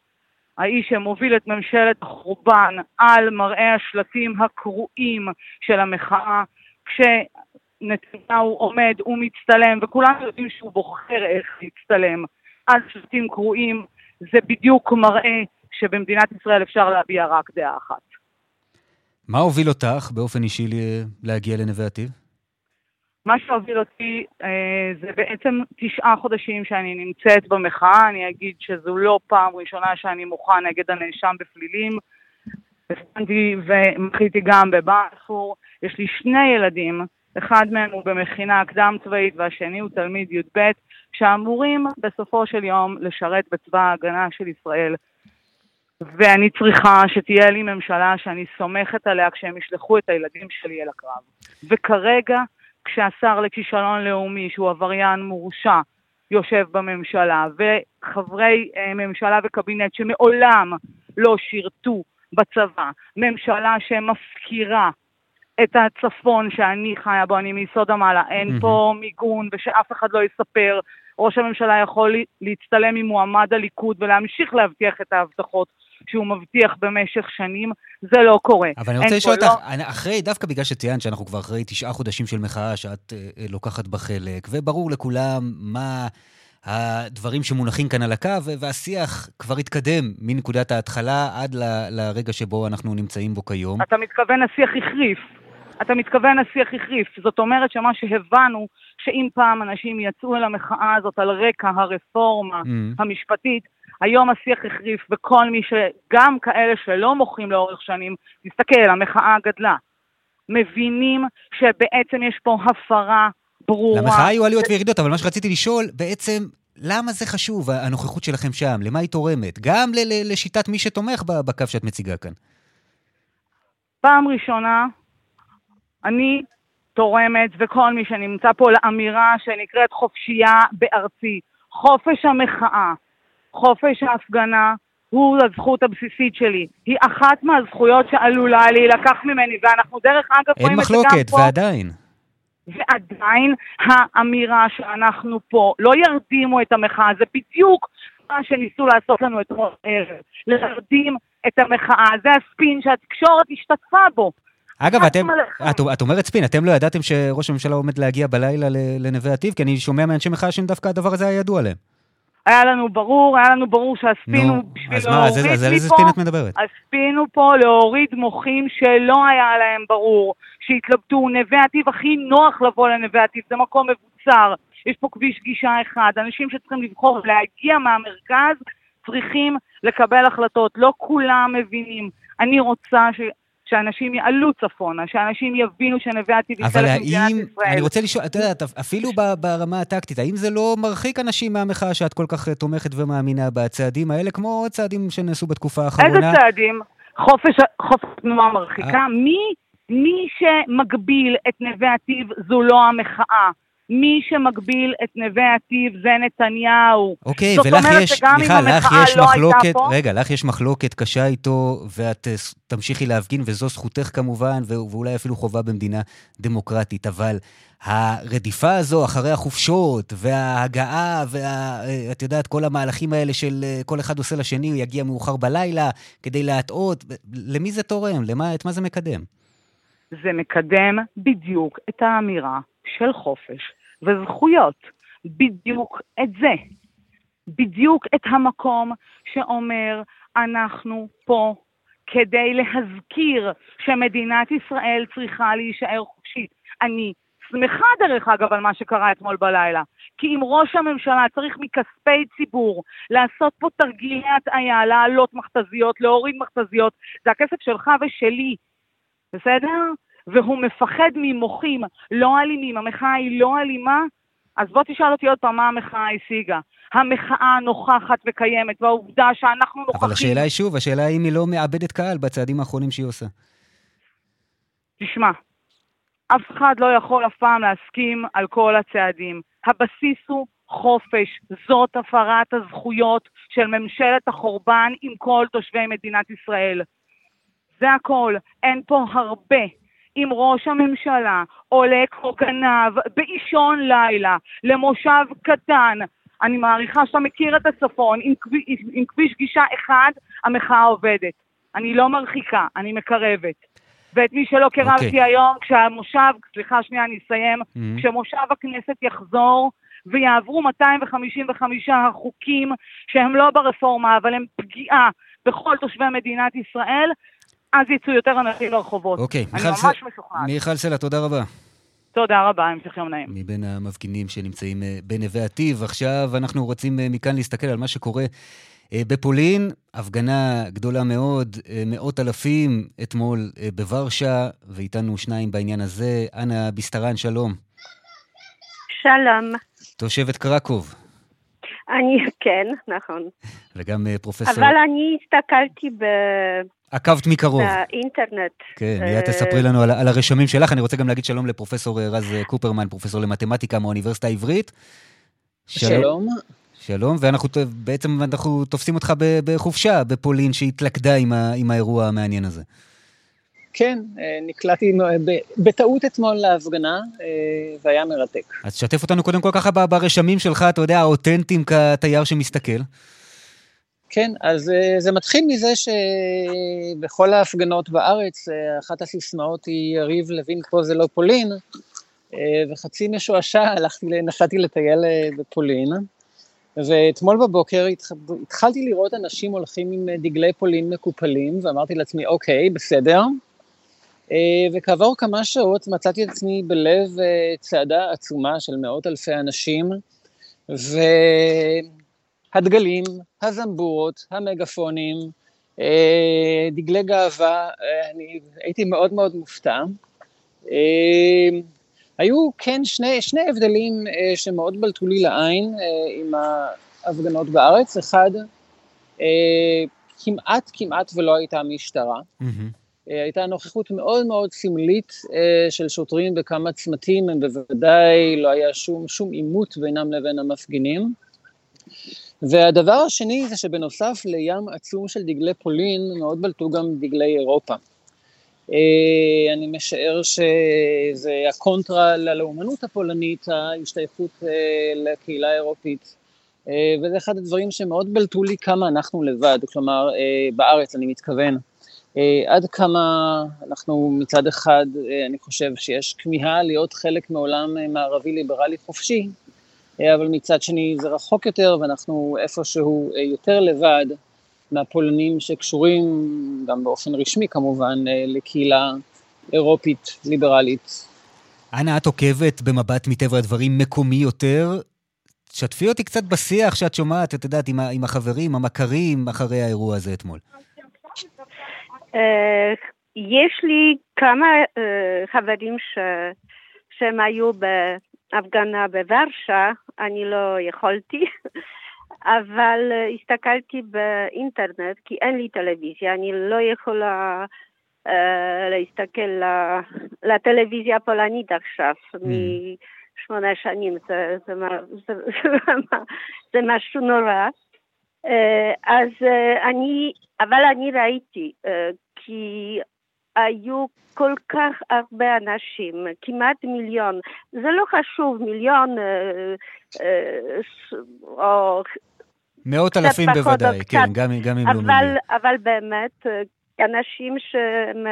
S20: האיש שמוביל את ממשלת החורבן, על מראה השלטים הקרועים של המחאה, כשנתניהו עומד ומצטלם, וכולנו יודעים שהוא בוחר איך להצטלם על שלטים קרועים, זה בדיוק מראה שבמדינת ישראל אפשר להביע רק דעה אחת.
S1: מה הוביל אותך באופן אישי להגיע לנווה עתיב?
S20: מה שהוביל אותי אה, זה בעצם תשעה חודשים שאני נמצאת במחאה. אני אגיד שזו לא פעם ראשונה שאני מוחה נגד הנאשם בפלילים. הפגנתי ומחיתי גם בבלפור. יש לי שני ילדים, אחד מהם הוא במכינה קדם צבאית והשני הוא תלמיד י"ב, שאמורים בסופו של יום לשרת בצבא ההגנה של ישראל. ואני צריכה שתהיה לי ממשלה שאני סומכת עליה כשהם ישלחו את הילדים שלי אל הקרב. וכרגע, כשהשר לכישלון לאומי, שהוא עבריין מורשע, יושב בממשלה, וחברי אה, ממשלה וקבינט שמעולם לא שירתו בצבא, ממשלה שמפקירה את הצפון שאני חיה בו, אני מיסוד המעלה, אין. פה מיגון ושאף אחד לא יספר. ראש הממשלה יכול לה- להצטלם עם מועמד הליכוד ולהמשיך להבטיח את ההבטחות שהוא מבטיח במשך שנים, זה לא קורה.
S1: אבל אני רוצה לשאול
S20: לא-
S1: אותך, אני- אחרי, דווקא בגלל שציינת שאנחנו כבר אחרי תשעה חודשים של מחאה שאת אה, אה, לוקחת בה חלק, וברור לכולם מה הדברים שמונחים כאן על הקו, והשיח כבר התקדם מנקודת ההתחלה עד ל- לרגע שבו אנחנו נמצאים בו כיום.
S20: אתה מתכוון השיח החריף. אתה מתכוון השיח החריף. זאת אומרת שמה שהבנו, שאם פעם אנשים יצאו אל המחאה הזאת על רקע הרפורמה
S1: Mm.
S20: המשפטית, היום השיח החריף, וכל מי ש... גם כאלה שלא מוחים לאורך שנים, תסתכל, המחאה גדלה. מבינים שבעצם יש פה הפרה ברורה.
S1: למחאה היו עליות וירידות, אבל מה שרציתי לשאול, בעצם, למה זה חשוב, הנוכחות שלכם שם? למה היא תורמת? גם ל- ל- לשיטת מי שתומך בקו שאת מציגה כאן.
S20: פעם ראשונה אני תורמת, וכל מי שנמצא פה, לאמירה שנקראת חופשייה בארצי. חופש המחאה, חופש ההפגנה, הוא הזכות הבסיסית שלי. היא אחת מהזכויות שעלולה להילקח ממני, ואנחנו דרך אגב
S1: אין
S20: רואים את זה גם
S1: מחלוקת,
S20: פה.
S1: ועדיין.
S20: ועדיין האמירה שאנחנו פה לא ירדימו את המחאה, זה בדיוק מה שניסו לעשות לנו אתמול ערב, להרדים את המחאה, זה הספין שהתקשורת השתתפה בו.
S1: אגב, אתם. את, את אומרת ספין, אתם לא ידעתם שראש הממשלה עומד להגיע בלילה לנווה עתיב? כי אני שומע מאנשי מחאה שדווקא הדבר הזה היה ידוע להם.
S20: היה לנו ברור, היה לנו ברור שהספין
S1: נו,
S20: הוא בשביל
S1: אז מה, אז
S20: להוריד
S1: אז על איזה
S20: מפה,
S1: ספין את מדברת?
S20: הספין הוא פה להוריד מוחים שלא היה להם ברור, שהתלבטו, נווה עתיב הכי נוח לבוא לנווה עתיב, זה מקום מבוצר, יש פה כביש גישה אחד, אנשים שצריכים לבחור להגיע מהמרכז צריכים לקבל החלטות, לא כולם מבינים. אני רוצה ש... שאנשים יעלו צפונה, שאנשים יבינו שנווה עתיד היא חלק ממדינת
S1: האם,
S20: ישראל.
S1: אני רוצה לשאול, את יודעת, אפילו ברמה הטקטית, האם זה לא מרחיק אנשים מהמחאה שאת כל כך אה, תומכת ומאמינה בצעדים האלה, כמו צעדים שנעשו בתקופה
S20: איזה
S1: האחרונה?
S20: צעדים? חופש, חופש תנועה
S1: אה.
S20: מרחיקה? מי, מי שמגביל את נווה עתיב זו לא המחאה. מי שמגביל את נווה עתיב זה נתניהו.
S1: אוקיי,
S20: זאת
S1: ולך
S20: אומרת
S1: יש,
S20: שגם אם
S1: מיכל, לך יש
S20: לא
S1: מחלוקת,
S20: פה,
S1: רגע, לך יש מחלוקת קשה איתו, ואת אה, תמשיכי להפגין, וזו זכותך כמובן, ואולי אפילו חובה במדינה דמוקרטית, אבל הרדיפה הזו אחרי החופשות, וההגעה, ואת יודעת, כל המהלכים האלה של אה, כל אחד עושה לשני, הוא יגיע מאוחר בלילה כדי להטעות, למי זה תורם? למה, את מה זה מקדם?
S20: זה מקדם בדיוק את האמירה של חופש וזכויות. בדיוק את זה. בדיוק את המקום שאומר, אנחנו פה כדי להזכיר שמדינת ישראל צריכה להישאר חופשית. אני שמחה דרך אגב על מה שקרה אתמול בלילה. כי אם ראש הממשלה צריך מכספי ציבור לעשות פה תרגילי הטעיה, להעלות מכתזיות, להוריד מכתזיות, זה הכסף שלך ושלי, בסדר? והוא מפחד ממוחים לא אלימים, המחאה היא לא אלימה, אז בוא תשאל אותי עוד פעם מה המחאה השיגה. המחאה נוכחת וקיימת, והעובדה שאנחנו נוכחים...
S1: אבל השאלה היא שוב, השאלה היא אם היא לא מאבדת קהל בצעדים האחרונים שהיא עושה.
S20: תשמע, אף אחד לא יכול אף פעם להסכים על כל הצעדים. הבסיס הוא חופש. זאת הפרת הזכויות של ממשלת החורבן עם כל תושבי מדינת ישראל. זה הכל. אין פה הרבה. אם ראש הממשלה עולה כמו גנב באישון לילה למושב קטן, אני מעריכה שאתה מכיר את הצפון, עם, כביש, עם כביש גישה אחד, המחאה עובדת. אני לא מרחיקה, אני מקרבת. ואת מי שלא קירבתי okay.
S1: אוקיי.
S20: היום, כשהמושב, סליחה שנייה, אני אסיים, mm-hmm. כשמושב הכנסת יחזור ויעברו 255 החוקים שהם לא ברפורמה, אבל הם פגיעה בכל תושבי מדינת ישראל, אז יצאו יותר אנשים לרחובות.
S1: אוקיי,
S20: אני ממש ס... משוכנעת.
S1: מיכל סלע, תודה רבה.
S20: תודה רבה, המשך יום נעים.
S1: מבין המפגינים שנמצאים אה, בנווה עתיב. עכשיו אנחנו רוצים אה, מכאן להסתכל על מה שקורה אה, בפולין. הפגנה גדולה מאוד, מאות אלפים אתמול בוורשה, ואיתנו שניים בעניין הזה. אנה ביסטרן, שלום.
S21: שלום.
S1: תושבת קרקוב.
S21: אני, כן, נכון.
S1: וגם פרופסור...
S21: אבל אני הסתכלתי ב...
S1: עקבת מקרוב.
S21: באינטרנט.
S1: כן, מיד תספרי לנו על, על הרשמים שלך. אני רוצה גם להגיד שלום לפרופסור רז קופרמן, פרופסור למתמטיקה מהאוניברסיטה העברית.
S22: שלום. שלום.
S1: שלום, ואנחנו בעצם אנחנו תופסים אותך בחופשה בפולין שהתלכדה עם, ה, עם האירוע המעניין הזה.
S22: כן, אה, נקלעתי בטעות אתמול להפגנה, אה, והיה מרתק.
S1: אז שתף אותנו קודם כל ככה ברשמים שלך, אתה יודע, האותנטיים כתייר שמסתכל.
S22: כן, אז אה, זה מתחיל מזה שבכל ההפגנות בארץ, אה, אחת הסיסמאות היא יריב לוין פה זה לא פולין, אה, וחצי משועשע הלכתי, נסעתי לטייל בפולין, ואתמול בבוקר התחלתי לראות אנשים הולכים עם דגלי פולין מקופלים, ואמרתי לעצמי, אוקיי, בסדר. וכעבור כמה שעות מצאתי את עצמי בלב צעדה עצומה של מאות אלפי אנשים, ו... הדגלים, הזמבורות, המגפונים, אה, דגלי גאווה, אה, אני הייתי מאוד מאוד מופתע. אה, היו כן שני, שני הבדלים שמאוד בלטו לי לעין עם ההפגנות בארץ. אחד, כמעט כמעט ולא הייתה משטרה. Mm-hmm. הייתה נוכחות מאוד מאוד סמלית של שוטרים בכמה צמתים, הם בוודאי לא היה שום, שום עימות בינם לבין המפגינים. והדבר השני זה שבנוסף לים עצום של דגלי פולין, מאוד בלטו גם דגלי אירופה. אה, אני משער שזה הקונטרה ללאומנות הפולנית, ההשתייכות אה, לקהילה האירופית. אה, וזה אחד הדברים שמאוד בלטו לי כמה אנחנו לבד, כלומר, בארץ אני מתכוון. עד כמה אנחנו מצד אחד, אני חושב שיש כמיהה להיות חלק מעולם מערבי ליברלי חופשי, אבל מצד שני זה רחוק יותר ואנחנו איפשהו אה, יותר לבד מהפולנים שקשורים, גם באופן רשמי כמובן, אה, לקהילה אירופית ליברלית.
S1: אנה, את עוקבת במבט מטבע הדברים מקומי יותר. שתפי אותי קצת בשיח שאת שומעת, את יודעת, עם, עם החברים, המכרים, אחרי האירוע הזה אתמול.
S21: יש לי כמה חברים שהם היו הפגנה בוורשה, אני לא יכולתי, אבל אה, הסתכלתי באינטרנט, כי אין לי טלוויזיה, אני לא יכולה uh, להסתכל לטלוויזיה הפולנית עכשיו, mm. משמונה שנים, זה, זה, זה, זה, משהו נורא. Uh, אז uh, אני, אבל אני ראיתי, כי היו כל כך הרבה אנשים, כמעט מיליון. זה לא חשוב, מיליון אה, אה, או...
S1: מאות אלפים בוודאי, כן, גם, גם אם לא מיליון.
S21: אבל באמת, אה, אנשים שהם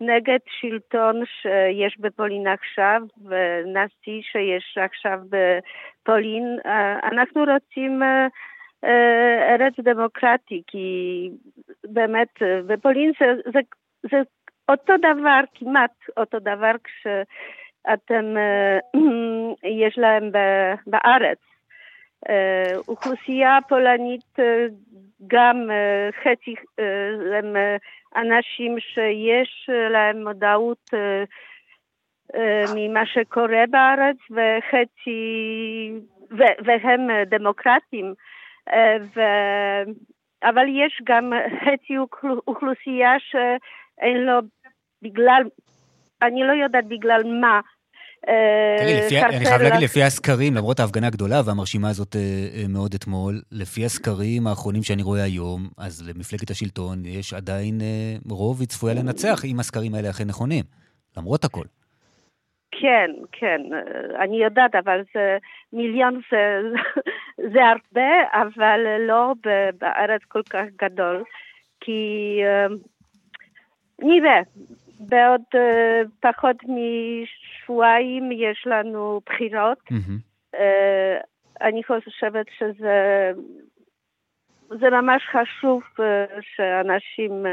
S21: נגד שלטון שיש בפולין עכשיו, ונשיא שיש עכשיו בפולין, אנחנו רוצים ארץ דמוקרטי, כי באמת בפולין זה, זה, זה אותו דבר, כמעט אותו דבר, כש... אתם, אה, יש להם בארץ. אה, אוכלוסייה פולנית גם חצי הם אנשים שיש להם מודעות ממה שקורה בארץ וחצי, והם דמוקרטים. ו... אבל יש גם חצי אוכלוסייה שאין לו בגלל, אני לא יודעת בגלל מה.
S1: תראי, אני חייב להגיד, לפי הסקרים, למרות ההפגנה הגדולה והמרשימה הזאת מאוד אתמול, לפי הסקרים האחרונים שאני רואה היום, אז למפלגת השלטון יש עדיין רוב, היא צפויה לנצח, אם הסקרים האלה אכן נכונים, למרות הכל.
S21: כן, כן, אני יודעת, אבל זה מיליון זה, זה הרבה, אבל לא בארץ כל כך גדול, כי נראה, בעוד uh, פחות משבועיים יש לנו בחירות. Mm-hmm. אני חושבת שזה זה ממש חשוב uh, שאנשים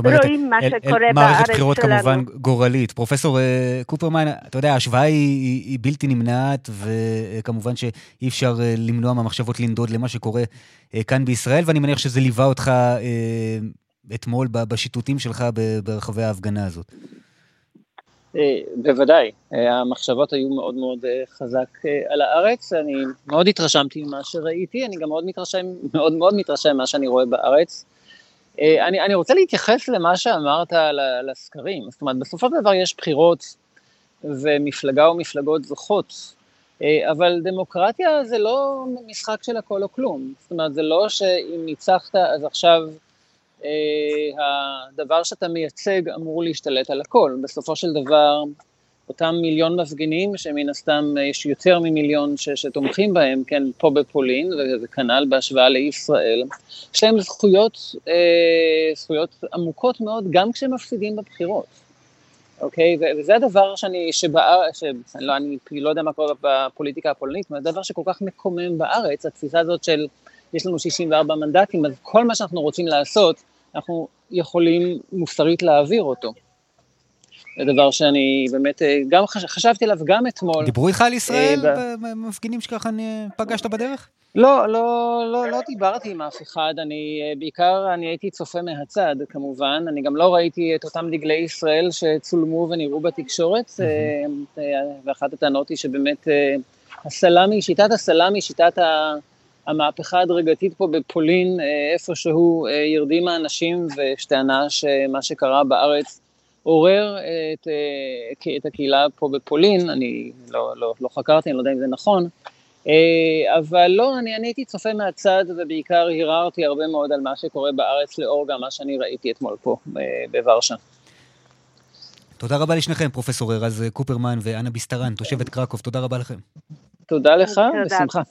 S21: אומרת, רואים מה אל, שקורה אל, בארץ שלנו.
S1: מערכת בחירות כמובן גורלית. פרופסור uh, קופרמן, אתה יודע, ההשוואה היא, היא, היא בלתי נמנעת, וכמובן שאי אפשר uh, למנוע מהמחשבות לנדוד למה שקורה uh, כאן בישראל, ואני מניח שזה ליווה אותך אתמול בשיטוטים שלך ברחבי ההפגנה הזאת.
S22: בוודאי, המחשבות היו מאוד מאוד חזק על הארץ, אני מאוד התרשמתי ממה שראיתי, אני גם מאוד מתרשם, מאוד מאוד מתרשם ממה שאני רואה בארץ. אה, אני, אני רוצה להתייחס למה שאמרת על הסקרים. זאת אומרת, בסופו של דבר יש בחירות ומפלגה או מפלגות זוכות, אה, אבל דמוקרטיה זה לא משחק של הכל או כלום. זאת אומרת, זה לא שאם ניצחת אז עכשיו אה, הדבר שאתה מייצג אמור להשתלט על הכל. בסופו של דבר, אותם מיליון מפגינים, שמן הסתם יש יותר ממיליון ש, שתומכים בהם, כן, פה בפולין, וכנ"ל בהשוואה לישראל, יש להם זכויות, אה, זכויות עמוקות מאוד, גם כשהם מפסידים בבחירות. אוקיי? וזה הדבר שאני, שבארץ, לא, אני לא יודע מה קורה בפוליטיקה הפולנית, אבל זה דבר שכל כך מקומם בארץ, התפיסה הזאת של יש לנו 64 מנדטים, אז כל מה שאנחנו רוצים לעשות, אנחנו יכולים מוסרית להעביר אותו. זה דבר שאני באמת אה, גם חש... חשבתי עליו גם אתמול.
S1: דיברו איתך על ישראל אה, במפגינים שככה פגשת בדרך?
S22: לא, לא, לא, לא דיברתי עם אף אחד, אני אה, בעיקר, אני הייתי צופה מהצד כמובן, אני גם לא ראיתי את אותם דגלי ישראל שצולמו ונראו בתקשורת, ואחת הטענות היא שבאמת הסלאמי, שיטת הסלאמי, שיטת המהפכה ההדרגתית פה בפולין, איפשהו ירדים האנשים, ויש טענה שמה שקרה בארץ עורר את, אה, את הקהילה פה בפולין, אני לא, לא, לא חקרתי, אני לא יודע אם זה נכון, אה, אבל לא, אני, אני הייתי צופה מהצד ובעיקר הרהרתי הרבה מאוד על מה שקורה בארץ לאור גם מה שאני ראיתי אתמול פה אה, בוורשה.
S1: תודה רבה לשניכם, פרופסור רז קופרמן ואנה ביסטרן, תושבת קרקוב, תודה רבה לכם.
S22: תודה לך, בשמחה.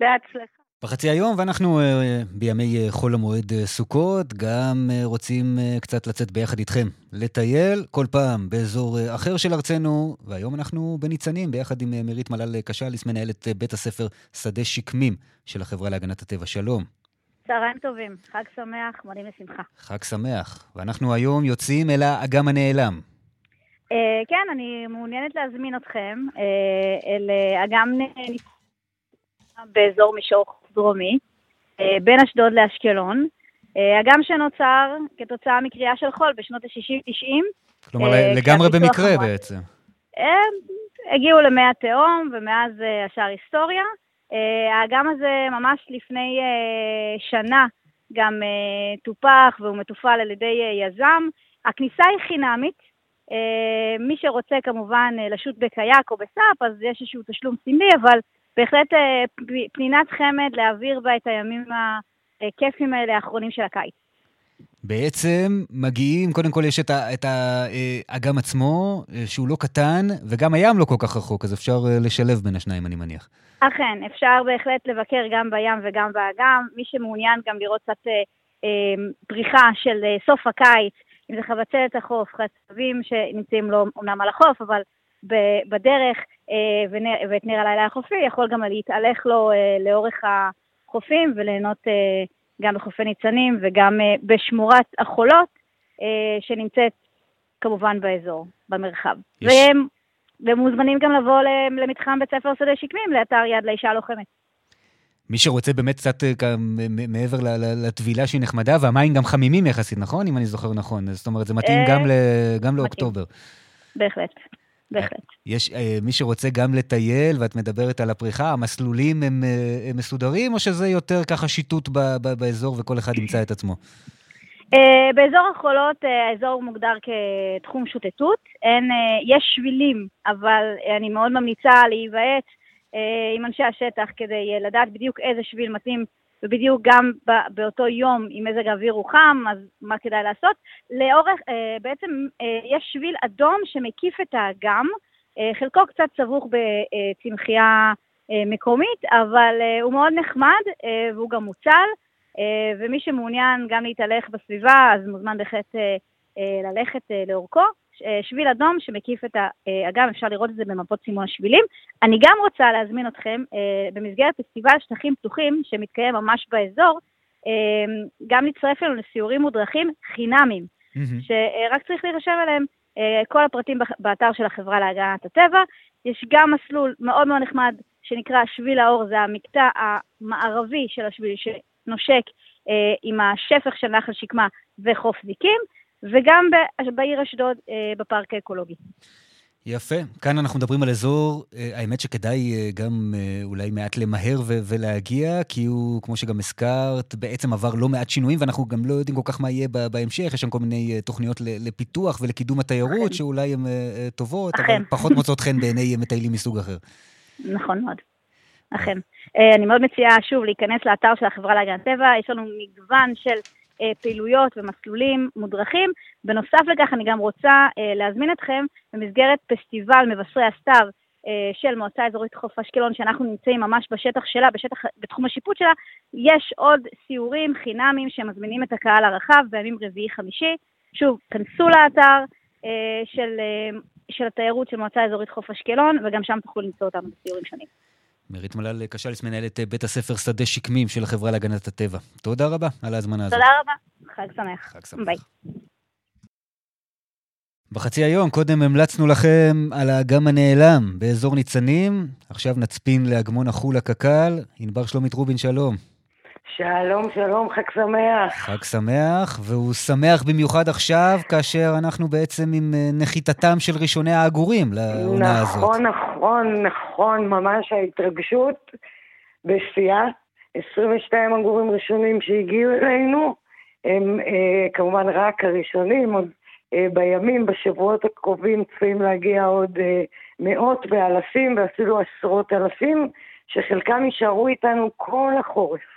S21: בהצלחה.
S1: בחצי היום, ואנחנו uh, בימי uh, חול המועד uh, סוכות, גם uh, רוצים uh, קצת לצאת ביחד איתכם, לטייל כל פעם באזור uh, אחר של ארצנו, והיום אנחנו בניצנים, ביחד עם uh, מירית מלל קשליס, מנהלת uh, בית הספר שדה שקמים של החברה להגנת הטבע. שלום.
S23: צהריים טובים, חג שמח, מועדים לשמחה.
S1: חג שמח, ואנחנו היום יוצאים אל האגם הנעלם.
S23: Uh, כן, אני מעוניינת להזמין אתכם uh, אל uh, אגם באזור מישור דרומי, אה, בין אשדוד לאשקלון. אה, הגם שנוצר כתוצאה מקריאה של חול בשנות ה-60-90.
S1: כלומר, אה, לגמרי במקרה המועד. בעצם.
S23: הגיעו למי התהום, ומאז השאר היסטוריה. האגם הזה ממש לפני שנה גם טופח והוא מתופעל על ידי יזם. הכניסה היא חינמית. מי שרוצה כמובן לשוט בקייק או בסאפ, אז יש איזשהו תשלום סמלי, אבל בהחלט אה, פנינת חמד להעביר בה את הימים הכיפים האלה האחרונים של הקיץ.
S1: בעצם מגיעים, קודם כל יש את האגם אה, עצמו, אה, שהוא לא קטן, וגם הים לא כל כך רחוק, אז אפשר לשלב בין השניים, אני מניח.
S23: אכן, אפשר בהחלט לבקר גם בים וגם באגם. מי שמעוניין גם לראות קצת אה, פריחה של אה, סוף הקיץ, אם זה חבצלת החוף, חצבים שנמצאים לא אומנם על החוף, אבל בדרך, אה, ואת נר הלילה החופי, יכול גם להתהלך לו אה, לאורך החופים וליהנות אה, גם בחופי ניצנים וגם בשמורת החולות, שנמצאת כמובן באזור, במרחב.
S1: יש-
S23: והם, והם מוזמנים גם לבוא למתחם בית ספר שדה שקמים, לאתר יד לאישה לוחמת.
S1: מי שרוצה באמת קצת מעבר לטבילה שהיא נחמדה, והמים גם חמימים יחסית, נכון? אם אני זוכר נכון. זאת אומרת, זה מתאים גם ל- גם לאוקטובר.
S23: בהחלט, בהחלט.
S1: יש אה, מי שרוצה גם לטייל, ואת מדברת על הפריחה, המסלולים הם, אה, הם מסודרים, או שזה יותר ככה שיטוט ב- ב- באזור וכל אחד ימצא את עצמו?
S23: אה, באזור החולות אה, האזור מוגדר כתחום שוטטות. אין, אה, יש שבילים, אבל אני מאוד ממליצה להיוועץ אה, עם אנשי השטח כדי לדעת בדיוק איזה שביל מתאים, ובדיוק גם באותו יום, אם מזג האוויר הוא חם, אז מה כדאי לעשות. לאורך, אה, בעצם אה, יש שביל אדום שמקיף את האגם, אה, חלקו קצת סבוך בצמחייה מקומית, אבל הוא מאוד נחמד והוא גם מוצל. ומי שמעוניין גם להתהלך בסביבה, אז מוזמן בהחלט ללכת לאורכו. אה, שביל אדום שמקיף את האגם, אפשר לראות את זה במפות סימון השבילים. אני גם רוצה להזמין אתכם אה, במסגרת פסטיבל שטחים פתוחים שמתקיים ממש באזור, אה, גם להצטרף אלינו לסיורים מודרכים חינמים, שרק צריך להירשם אליהם. אה, כל הפרטים באתר של החברה להגנת הטבע. יש גם מסלול מאוד מאוד נחמד שנקרא שביל האור, זה המקטע המערבי של השביל שנושק אה, עם השפך של נחל שקמה וחוף זיקים, וגם בעיר אשדוד אה, בפארק האקולוגי.
S1: יפה. כאן אנחנו מדברים על אזור, אה, האמת שכדאי אה, גם אולי מעט למהר ו- ולהגיע, כי הוא, כמו שגם הזכרת, בעצם עבר לא מעט שינויים, ואנחנו גם לא יודעים כל כך מה יהיה בהמשך. יש שם כל מיני תוכניות לפיתוח ולקידום התיירות, שאולי הן טובות, אבל. פחות מוצאות חן בעיני מטיילים מסוג אחר.
S23: נכון מאוד. אכן. אני מאוד מציעה שוב להיכנס לאתר של החברה להגנת טבע, יש לנו מגוון של פעילויות ומסלולים מודרכים. בנוסף לכך, אני גם רוצה אה, להזמין אתכם במסגרת פסטיבל מבשרי הסתיו אה, של מועצה אזורית חוף אשקלון, שאנחנו נמצאים ממש בשטח שלה, בשטח, בתחום השיפוט שלה, יש עוד סיורים חינמיים שמזמינים את הקהל הרחב בימים רביעי-חמישי. שוב, כנסו לאתר אה, של, אה, של התיירות של מועצה אזורית חוף אשקלון, וגם שם תוכלו למצוא אותנו בסיורים שונים.
S1: מירית מלל קשליס, מנהלת אה, בית הספר שדה שקמים של החברה להגנת הטבע. תודה רבה על ההזמנה הזאת.
S23: תודה רבה, חג שמח. חג
S1: שמח.
S23: ביי.
S1: בחצי היום, קודם המלצנו לכם על האגם הנעלם באזור ניצנים, עכשיו נצפין לאגמון החולה קק"ל. ענבר שלומית רובין, שלום.
S24: שלום, שלום, חג שמח.
S1: חג שמח, והוא שמח במיוחד עכשיו, כאשר אנחנו בעצם עם אה, נחיתתם של ראשוני העגורים לעונה הזאת.
S24: נכון, נכון, נכון, ממש ההתרגשות בשיאה. 22 עגורים ראשונים שהגיעו אלינו, הם אה, כמובן רק הראשונים, עוד אה, בימים, בשבועות הקרובים צפויים להגיע עוד אה, מאות ואלפים ואפילו עשרות אלפים, שחלקם יישארו איתנו כל החורף.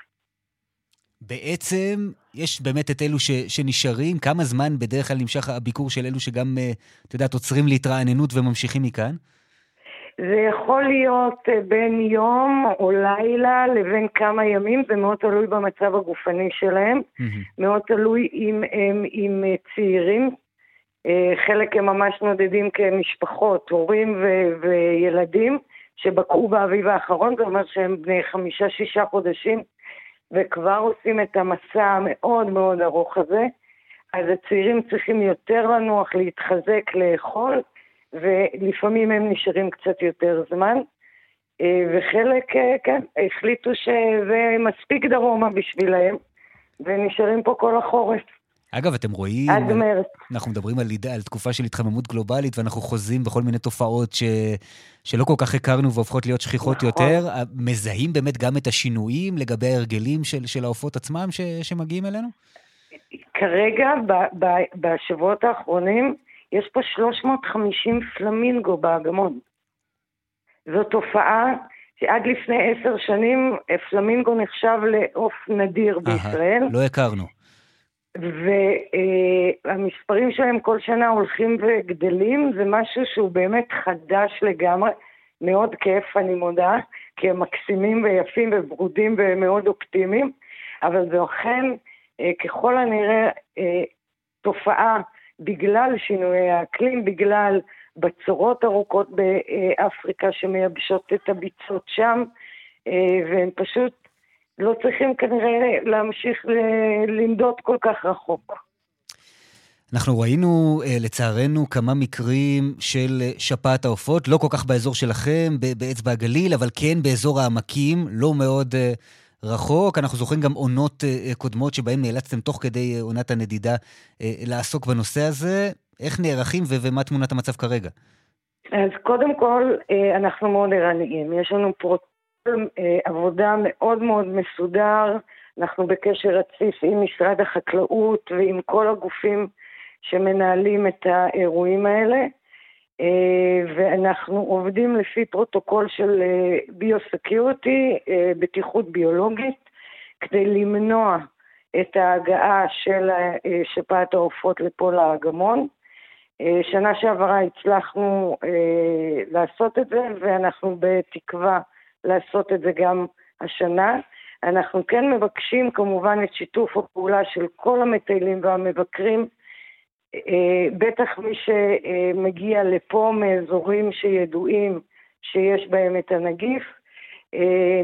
S1: בעצם, יש באמת את אלו ש, שנשארים, כמה זמן בדרך כלל נמשך הביקור של אלו שגם, אה, את יודעת, עוצרים להתרעננות וממשיכים מכאן?
S24: זה יכול להיות אה, בין יום או לילה לבין כמה ימים, זה מאוד תלוי במצב הגופני שלהם, מאוד תלוי אם הם עם אה, צעירים, חלק הם ממש נודדים כמשפחות, הורים ו- וילדים שבקעו באביב האחרון, זה אומר שהם בני חמישה-שישה חודשים וכבר עושים את המסע המאוד מאוד ארוך הזה, אז הצעירים צריכים יותר לנוח, להתחזק, לאכול, ולפעמים הם נשארים קצת יותר זמן. אה, וחלק, אה, כן, החליטו שזה מספיק דרומה בשבילהם, ונשארים פה כל החורף.
S1: אגב, אתם רואים...
S24: עד מרץ.
S1: אנחנו מדברים על, על תקופה של התחממות גלובלית, ואנחנו חוזים בכל מיני תופעות ש, שלא כל כך הכרנו והופכות להיות שכיחות
S24: נכון.
S1: יותר. מזהים באמת גם את השינויים לגבי ההרגלים של, של העופות עצמם ש, שמגיעים אלינו?
S24: כרגע, ב- ב- בשבועות האחרונים, יש פה 350 פלמינגו באגמון. זו תופעה שעד לפני עשר שנים פלמינגו נחשב לעוף נדיר בישראל.
S1: לא הכרנו.
S24: והמספרים שלהם כל שנה הולכים וגדלים, זה משהו שהוא באמת חדש לגמרי, מאוד כיף, אני מודה, כי הם מקסימים ויפים וברודים ומאוד אופטימיים, אבל זה אכן, אה, ככל הנראה, אה, תופעה בגלל שינויי האקלים, בגלל בצורות ארוכות באפריקה שמייבשות את הביצות שם, אה, והם פשוט לא צריכים כנראה להמשיך ל- לנדוד כל כך רחוק.
S1: אנחנו ראינו, אה, לצערנו, כמה מקרים של אה, שפעת העופות, לא כל כך באזור שלכם, באצבע הגליל, אבל כן באזור העמקים, לא מאוד אה, רחוק. אנחנו זוכרים גם עונות קודמות שבהן נאלצתם תוך כדי עונת הנדידה לעסוק בנושא הזה. איך נערכים ומה תמונת המצב כרגע?
S24: אז קודם כל, אנחנו מאוד ערניים. יש לנו פרוטוקול עבודה מאוד מאוד מסודר. אנחנו בקשר רציף עם משרד החקלאות ועם כל הגופים שמנהלים את האירועים האלה, אה, ואנחנו עובדים לפי פרוטוקול של ביוסקיורטי, אה, אה, בטיחות ביולוגית, כדי למנוע את ההגעה של שפעת העופות לפה לאגמון. שנה שעברה הצלחנו לעשות את זה, ואנחנו בתקווה לעשות את זה גם השנה. אנחנו כן מבקשים כמובן את שיתוף הפעולה של כל המטיילים והמבקרים אה, בטח מי שמגיע לפה מאזורים שידועים שיש בהם את הנגיף. אה,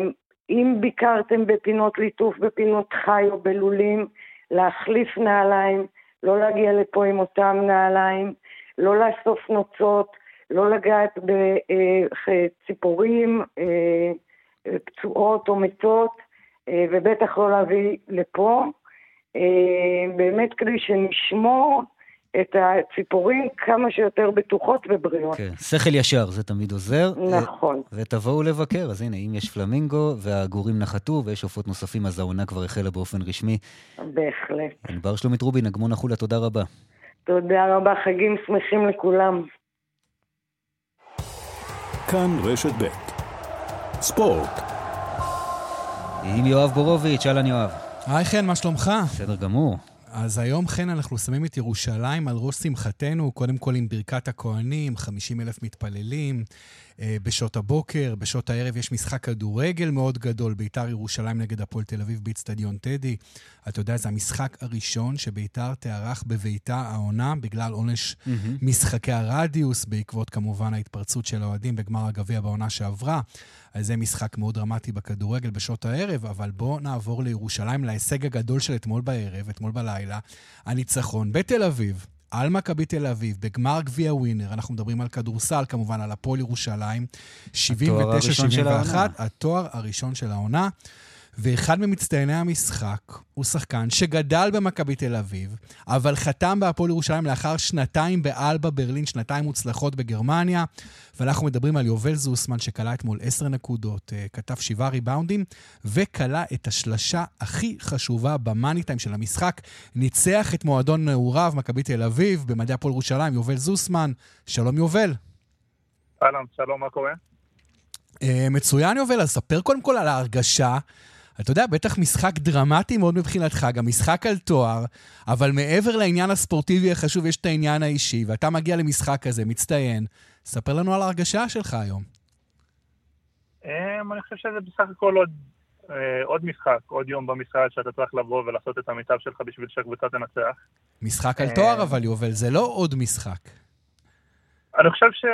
S24: אם ביקרתם בפינות ליטוף, בפינות חי או בלולים, להחליף נעליים, לא להגיע לפה עם אותם נעליים, לא לאסוף נוצות, לא לגעת בציפורים אה, פצועות או מתות, ובטח לא להביא לפה. באמת כדי שנשמור את הציפורים כמה שיותר בטוחות ובריאות.
S1: כן, שכל ישר, זה תמיד עוזר.
S24: נכון.
S1: ותבואו לבקר, אז הנה, אם יש פלמינגו והגורים נחתו ויש עופות נוספים, אז העונה כבר החלה באופן רשמי.
S24: בהחלט.
S1: ענבר שלומית רובין, אגמון החולה, תודה רבה.
S24: תודה רבה, חגים שמחים לכולם.
S25: כאן רשת ב' ספורט.
S1: עם יואב בורוביץ', אהלן יואב.
S26: היי חן, מה שלומך?
S1: בסדר גמור.
S26: אז היום, חן, אנחנו שמים את ירושלים על ראש שמחתנו, קודם כל עם ברכת הכוהנים, 50 אלף מתפללים. אה, בשעות הבוקר, בשעות הערב יש משחק כדורגל מאוד גדול, ביתר ירושלים נגד הפועל תל אביב באיצטדיון טדי. אתה יודע, זה המשחק הראשון שביתר תארח בביתה העונה, בגלל עונש mm-hmm. משחקי הרדיוס, בעקבות כמובן ההתפרצות של האוהדים בגמר הגביע בעונה שעברה. אז זה משחק מאוד דרמטי בכדורגל בשעות הערב, אבל בואו נעבור לירושלים, להישג הגדול של אתמול בערב, אתמול בלילה, הניצחון בתל אביב. על מכבי תל אביב, בגמר גביע ווינר, אנחנו מדברים על כדורסל כמובן, על הפועל ירושלים, 79-71, התואר הראשון של העונה. ואחד ממצטייני המשחק הוא שחקן שגדל במכבי תל אביב, אבל חתם בהפועל ירושלים לאחר שנתיים באלבה ברלין, שנתיים מוצלחות בגרמניה. ואנחנו מדברים על יובל זוסמן, שכלה אתמול עשר נקודות, אה, כתב שבעה ריבאונדים, וכלה את השלשה הכי חשובה במאני טיים של המשחק. ניצח את מועדון נעוריו, מכבי תל אביב, במדעי הפועל ירושלים, יובל זוסמן. שלום יובל.
S27: אהלן, שלום, מה קורה?
S26: Uh, מצוין, יובל, אז ספר קודם כל על ההרגשה אתה יודע, בטח משחק דרמטי מאוד מבחינתך, גם משחק על תואר, אבל מעבר לעניין הספורטיבי החשוב, יש את העניין האישי, ואתה מגיע למשחק כזה, מצטיין. ספר לנו על ההרגשה שלך היום.
S27: אמ, אני חושב שזה בסך הכל עוד, אה, עוד משחק, עוד יום במשחק שאתה צריך לבוא ולעשות את המיטב שלך בשביל שהקבוצה תנצח.
S26: משחק על תואר אבל, יובל, זה לא עוד משחק.
S27: אני חושב ש...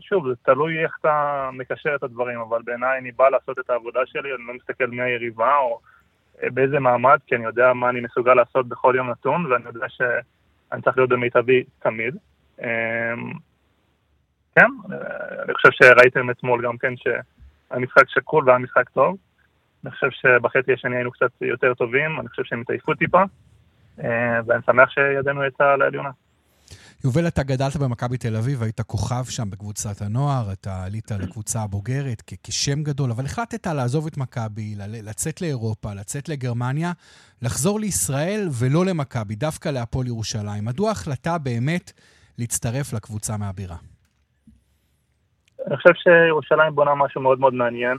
S27: שוב, זה תלוי איך אתה מקשר את הדברים, אבל בעיניי אני בא לעשות את העבודה שלי, אני לא מסתכל מי היריבה או אה, באיזה מעמד, כי אני יודע מה אני מסוגל לעשות בכל יום נתון, ואני יודע שאני צריך להיות במיטבי תמיד. אמ, כן, אני חושב שראיתם אתמול גם כן שהמשחק שקול והיה משחק טוב. אני חושב שבחצי השני היינו קצת יותר טובים, אני חושב שהם התעייפו טיפה, אה, ואני שמח שידנו יצאה לעליונה.
S26: יובל, אתה גדלת במכבי תל אביב, היית כוכב שם בקבוצת הנוער, אתה עלית לקבוצה הבוגרת כשם גדול, אבל החלטת לעזוב את מכבי, לצאת לאירופה, לצאת לגרמניה, לחזור לישראל ולא למכבי, דווקא להפועל ירושלים. מדוע ההחלטה באמת להצטרף לקבוצה מהבירה?
S27: אני חושב שירושלים בונה משהו מאוד מאוד מעניין,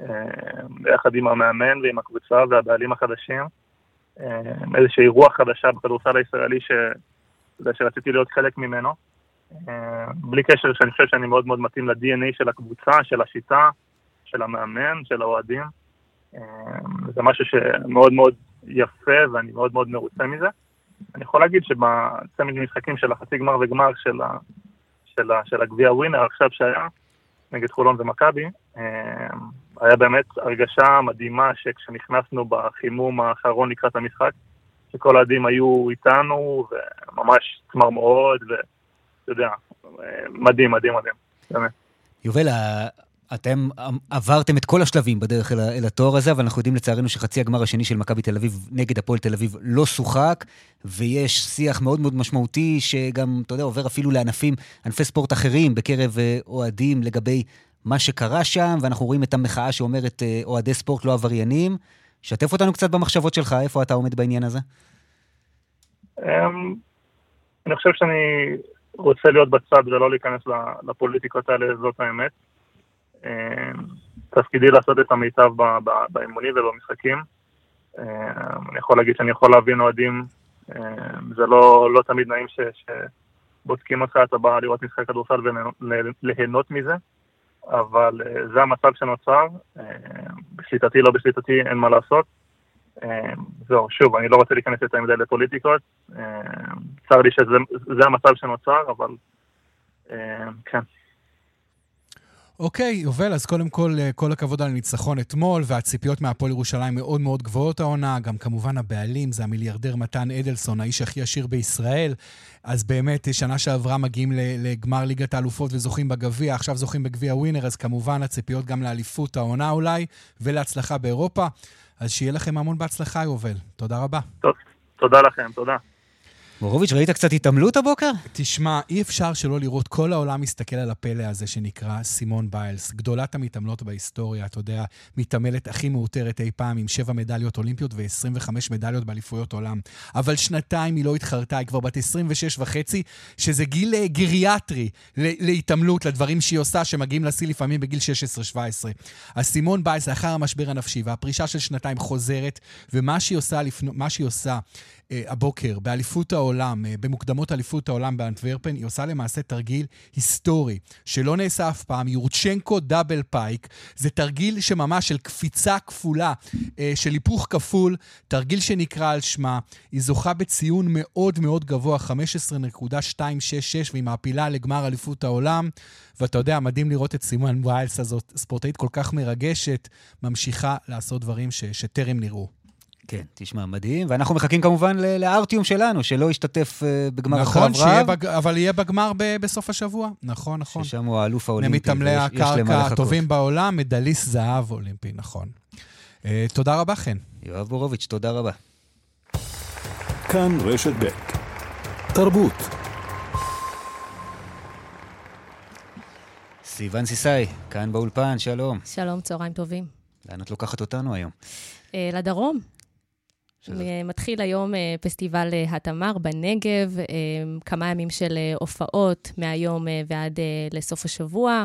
S27: אה, ביחד עם המאמן ועם הקבוצה והבעלים החדשים. אה, איזושהי רוח חדשה בכדורסל הישראלי ש... יודע, שרציתי להיות חלק ממנו. אה, בלי קשר שאני חושב שאני מאוד מאוד מתאים ל-DNA של הקבוצה, של השיטה, של המאמן, של האוהדים. אה, זה משהו שמאוד מאוד יפה ואני מאוד מאוד מרוצה מזה. אני יכול להגיד שבצמד משחקים של החצי גמר וגמר של, ה, של, ה, של הגביע ווינר עכשיו שהיה, נגד חולון ומכבי, אה, היה באמת הרגשה מדהימה שכשנכנסנו בחימום האחרון לקראת המשחק, שכל האוהדים היו איתנו, וממש צמרמורות, ואתה יודע, מדהים, מדהים, מדהים.
S1: יובל, אתם עברתם את כל השלבים בדרך אל, אל התואר הזה, אבל אנחנו יודעים לצערנו שחצי הגמר השני של מכבי תל אביב נגד הפועל תל אביב לא שוחק, ויש שיח מאוד מאוד משמעותי, שגם, אתה יודע, עובר אפילו לענפים, ענפי ספורט אחרים בקרב אה, אוהדים לגבי מה שקרה שם, ואנחנו רואים את המחאה שאומרת אה, אוהדי ספורט לא עבריינים. שתף אותנו קצת במחשבות שלך, איפה אתה עומד בעניין הזה?
S27: אמ, אני חושב שאני רוצה להיות בצד ולא להיכנס לפוליטיקות האלה, זאת האמת. אמ, תפקידי לעשות את המיטב באימונים ובמשחקים. אמ, אני יכול להגיד שאני יכול להבין אוהדים, זה לא, לא תמיד נעים ש, שבודקים אותך, אתה בא לראות משחק כדורסל וליהנות מזה. אבל אה, זה המצב שנוצר, אה, בשליטתי, לא בשליטתי, אין מה לעשות. אה, זהו, שוב, אני לא רוצה להיכנס יותר מדי לפוליטיקות, צר לי שזה המצב שנוצר, אבל כן.
S26: אוקיי, יובל, אז קודם כל, אה, כל הכבוד על הניצחון אתמול, והציפיות מהפועל ירושלים מאוד מאוד גבוהות העונה. גם כמובן הבעלים זה המיליארדר מתן אדלסון, האיש הכי עשיר בישראל. אז באמת, שנה שעברה מגיעים לגמר ליגת האלופות וזוכים בגביע, עכשיו זוכים בגביע ווינר, אז כמובן הציפיות גם לאליפות העונה אולי, ולהצלחה באירופה. אז שיהיה לכם המון בהצלחה, יובל. תודה רבה.
S27: טוב, תודה לכם, תודה.
S1: מורוביץ', ראית קצת התעמלות הבוקר?
S26: תשמע, אי אפשר שלא לראות, כל העולם מסתכל על הפלא הזה שנקרא סימון ביילס, גדולת המתעמלות בהיסטוריה, אתה יודע, מתעמלת הכי מאותרת אי פעם, עם שבע מדליות אולימפיות ו-25 מדליות באליפויות עולם. אבל שנתיים היא לא התחרתה, היא כבר בת 26 וחצי, שזה גיל אה, גריאטרי להתעמלות, לדברים שהיא עושה, שמגיעים לשיא לפעמים בגיל 16-17. אז סימון ביילס, לאחר המשבר הנפשי והפרישה של שנתיים חוזרת, ומה שהיא עושה, לפני, שהיא עושה הבוקר באליפות העולם, אה, במוקדמות אליפות העולם באנטוורפן, היא עושה למעשה תרגיל היסטורי, שלא נעשה אף פעם, יורצ'נקו דאבל פייק. זה תרגיל שממש של קפיצה כפולה, אה, של היפוך כפול, תרגיל שנקרא על שמה. היא זוכה בציון מאוד מאוד גבוה, 15.266, והיא מעפילה לגמר אליפות העולם. ואתה יודע, מדהים לראות את סימון ויילס הזאת, ספורטאית כל כך מרגשת, ממשיכה לעשות דברים ש, שטרם נראו.
S1: כן, תשמע, מדהים. ואנחנו מחכים כמובן לארטיום שלנו, שלא ישתתף uh, בגמר
S26: נכון,
S1: רב.
S26: נכון, אבל יהיה בגמר ב- בסוף השבוע. נכון, נכון.
S1: ששם הוא האלוף האולימפי.
S26: מתעמלי הקרקע הטובים בעולם, מדליסט זהב אולימפי, נכון. Uh, תודה רבה, חן.
S1: יואב בורוביץ', תודה רבה.
S25: כאן רשת ב' תרבות.
S1: סיון סיסאי, כאן באולפן, שלום.
S28: שלום, צהריים טובים.
S1: לאן את לוקחת אותנו היום?
S28: אה, לדרום. שזה... מתחיל היום אה, פסטיבל אה, התמר בנגב, כמה ימים של הופעות מהיום ועד לסוף השבוע,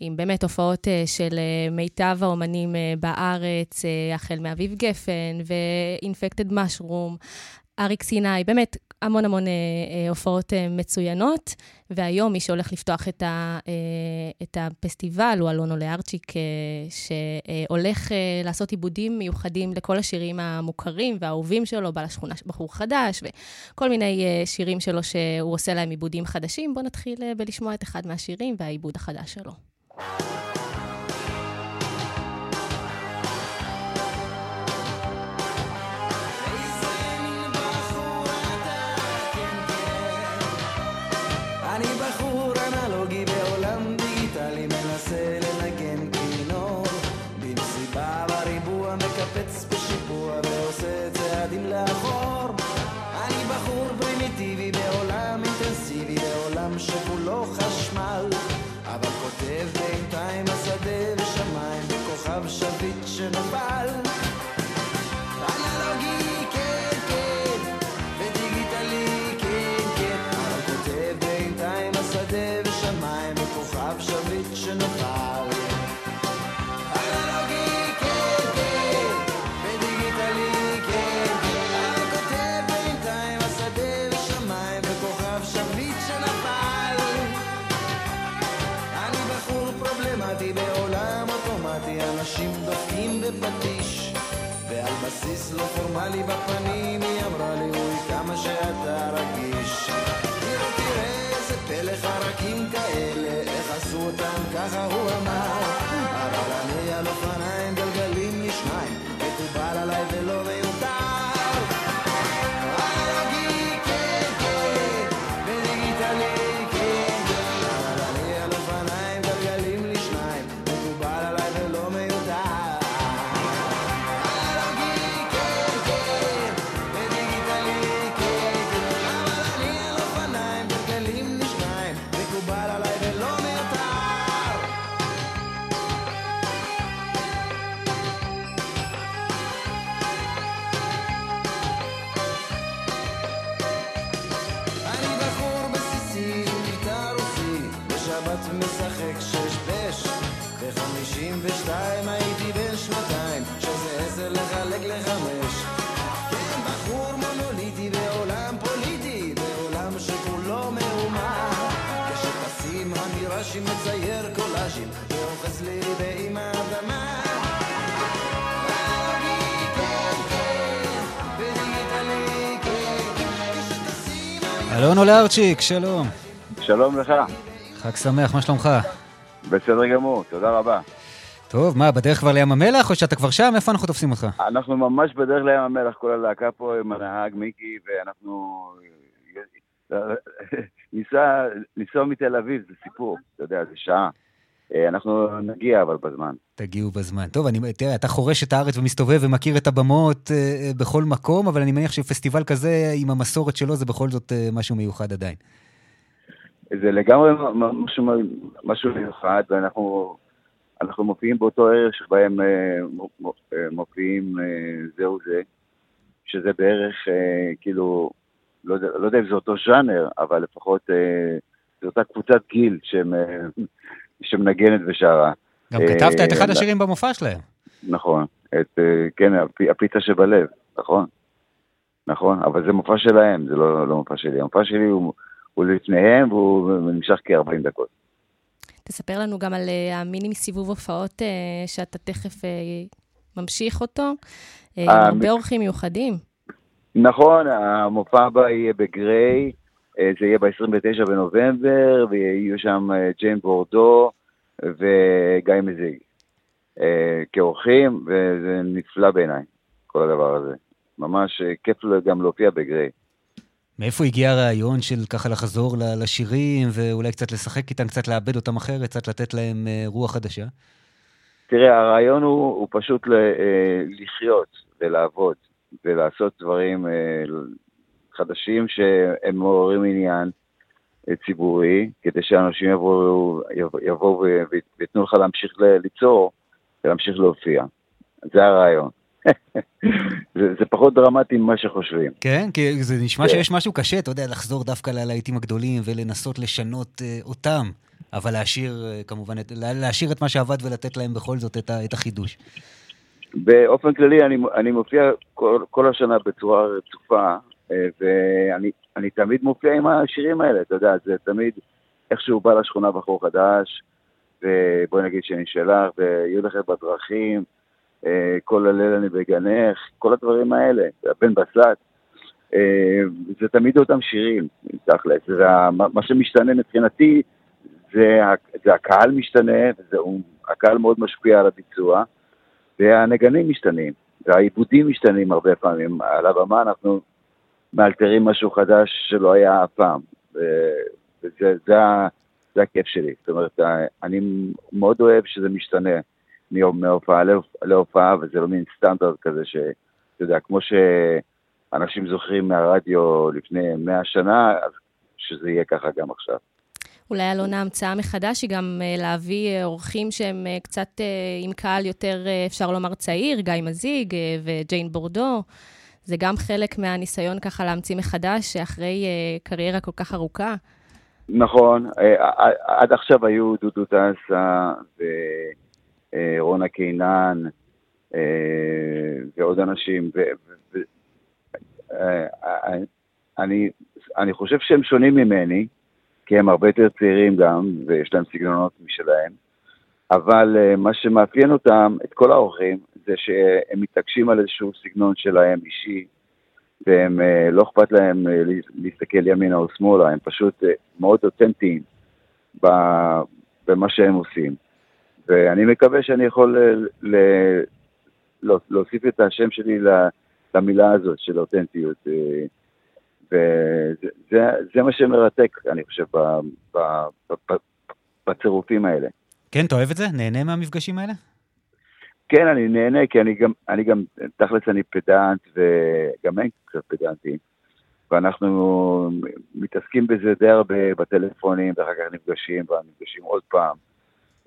S28: עם באמת הופעות של מיטב האומנים בארץ, החל מאביב גפן ואינפקטד משרום, אריק סיני, באמת המון המון אה, אה, הופעות אה, מצוינות, והיום מי שהולך לפתוח את, ה, אה, את הפסטיבל הוא אלונו לארצ'יק, אה, שהולך אה, לעשות עיבודים מיוחדים לכל השירים המוכרים והאהובים שלו, בעל השכונה בחור חדש, וכל מיני אה, שירים שלו שהוא עושה להם עיבודים חדשים. בואו נתחיל אה, בלשמוע את אחד מהשירים והעיבוד החדש שלו.
S1: אלון אולרצ'יק, שלום.
S2: שלום לך.
S1: חג שמח, מה שלומך?
S2: בסדר גמור, תודה רבה.
S1: טוב, מה, בדרך כבר לים המלח, או שאתה כבר שם? איפה אנחנו תופסים אותך?
S2: אנחנו ממש בדרך לים המלח, כל הלהקה פה עם הנהג מיקי, ואנחנו... ניסע, מתל אביב זה סיפור, אתה יודע, זה שעה. אה, אנחנו נגיע אבל בזמן.
S1: תגיעו בזמן. טוב, אני, תראה, אתה חורש את הארץ ומסתובב ומכיר את הבמות אה, אה, בכל מקום, אבל אני מניח שפסטיבל כזה, עם המסורת שלו, זה בכל זאת אה, משהו מיוחד עדיין.
S2: זה לגמרי משהו, משהו מיוחד, ואנחנו אנחנו מופיעים באותו ערב שבהם אה, אה, מופיעים אה, זהו זה, שזה בערך, אה, כאילו, לא לא יודע אם זה אותו ז'אנר, אבל לפחות אה, זו אותה קבוצת גיל שהם... אה, שמנגנת ושרה.
S1: גם כתבת את אחד השירים במופע שלהם.
S2: נכון, את, כן, הפיצה שבלב, נכון. נכון, אבל זה מופע שלהם, זה לא, לא מופע שלי. המופע שלי הוא, הוא לפניהם והוא נמשך כ-40 דקות.
S28: תספר לנו גם על המיני סיבוב הופעות שאתה תכף ממשיך אותו, עם הרבה אורחים מיוחדים.
S2: נכון, המופע הבא יהיה בגריי, זה יהיה ב-29 בנובמבר, ויהיו שם ג'יין בורדו וגיא מזיג כאורחים, וזה נפלא בעיניי, כל הדבר הזה. ממש כיף גם להופיע בגריי.
S1: מאיפה הגיע הרעיון של ככה לחזור לשירים, ואולי קצת לשחק איתם, קצת לאבד אותם אחרת, קצת לתת להם רוח חדשה?
S2: תראה, הרעיון הוא, הוא פשוט לחיות ולעבוד ולעשות דברים חדשים שהם מעוררים עניין ציבורי, כדי שאנשים יבואו, יבוא וייתנו לך להמשיך ליצור ולהמשיך להופיע. זה הרעיון. זה, זה פחות דרמטי ממה שחושבים.
S1: כן? כי זה נשמע כן. שיש משהו קשה, אתה יודע, לחזור דווקא ללהיטים הגדולים ולנסות לשנות uh, אותם, אבל להשאיר, uh, כמובן, את, להשאיר את מה שעבד ולתת להם בכל זאת את, את החידוש.
S2: באופן כללי, אני, אני מופיע כל, כל השנה בצורה רצופה, ואני תמיד מופיע עם השירים האלה, אתה יודע, זה תמיד איכשהו בא לשכונה בחור חדש, ובואי נגיד שאני שלך, ויהיו לכם בדרכים, כל הליל אני בגנך, כל הדברים האלה, הבן בסט, זה תמיד אותם שירים, תכלס, מה שמשתנה מבחינתי זה, זה הקהל משתנה, הקהל מאוד משפיע על הביצוע, והנגנים משתנים, והעיבודים משתנים הרבה פעמים, על הבמה אנחנו מאלתרים משהו חדש שלא היה אף פעם, וזה זה, זה הכיף שלי, זאת אומרת, אני מאוד אוהב שזה משתנה. מהופעה להופעה, וזה לא מין סטנדרט כזה שאתה יודע, כמו שאנשים זוכרים מהרדיו לפני מאה שנה, אז שזה יהיה ככה גם עכשיו.
S28: אולי אלון ההמצאה מחדש היא גם להביא אורחים שהם קצת עם קהל יותר, אפשר לומר, צעיר, גיא מזיג וג'יין בורדו. זה גם חלק מהניסיון ככה להמציא מחדש, אחרי קריירה כל כך ארוכה.
S2: נכון, עד עכשיו היו דודו טסה ו... רונה קינן ועוד אנשים, ואני אני חושב שהם שונים ממני, כי הם הרבה יותר צעירים גם, ויש להם סגנונות משלהם, אבל מה שמאפיין אותם, את כל האורחים, זה שהם מתעקשים על איזשהו סגנון שלהם אישי, והם לא אכפת להם להסתכל ימינה או שמאלה, הם פשוט מאוד אותנטיים במה שהם עושים. ואני מקווה שאני יכול ל... להוסיף את השם שלי למילה הזאת של אותנטיות. וזה מה שמרתק, אני חושב, בצירופים האלה.
S1: כן, אתה אוהב את זה? נהנה מהמפגשים האלה?
S2: כן, אני נהנה, כי אני גם, אני גם, תכלס אני פדנט, וגם הם קצת פדנטים, ואנחנו מתעסקים בזה די הרבה בטלפונים, ואחר כך נפגשים, ונפגשים עוד פעם.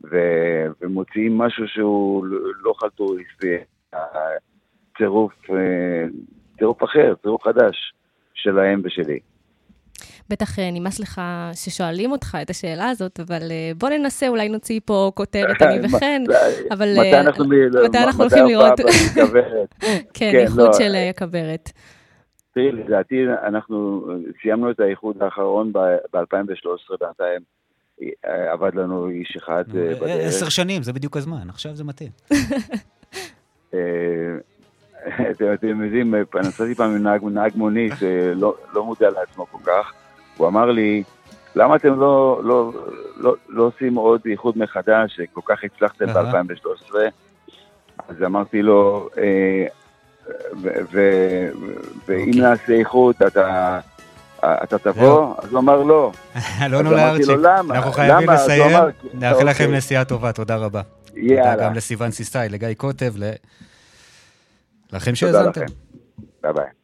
S2: ו- ומוציאים משהו שהוא לא חלטוריסטי, צירוף, צירוף אחר, צירוף חדש שלהם ושלי.
S28: בטח נמאס לך ששואלים אותך את השאלה הזאת, אבל בוא ננסה, אולי נוציא פה כותרת אני וחן, אבל
S2: מתי אנחנו,
S28: מתי אנחנו הולכים לראות? כן, איחוד של הכוורת.
S2: תראי, לדעתי אנחנו סיימנו את האיחוד האחרון ב-2013, בינתיים אה, עבד לנו איש אחד אה, בדרך.
S1: עשר שנים, זה בדיוק הזמן, עכשיו זה מתאים.
S2: אה, אתם, יודעים, נסעתי פעם עם נהג, נהג מונית, לא, לא מודע לעצמו כל כך, הוא אמר לי, למה אתם לא, לא, לא, לא עושים עוד איחוד מחדש, שכל כך הצלחתם ב-2013? אז אמרתי לו, ואם אוקיי. נעשה איחוד, אתה... אתה תבוא? אז הוא אמר לא.
S1: אלונו לארצ'יק, אנחנו חייבים לסיים. נאחל לכם אוקיי. נסיעה טובה, תודה רבה.
S2: יאללה.
S1: תודה גם לסיוון סיסאי, לגיא קוטב, לכם שהאזנתם.
S2: ביי ביי.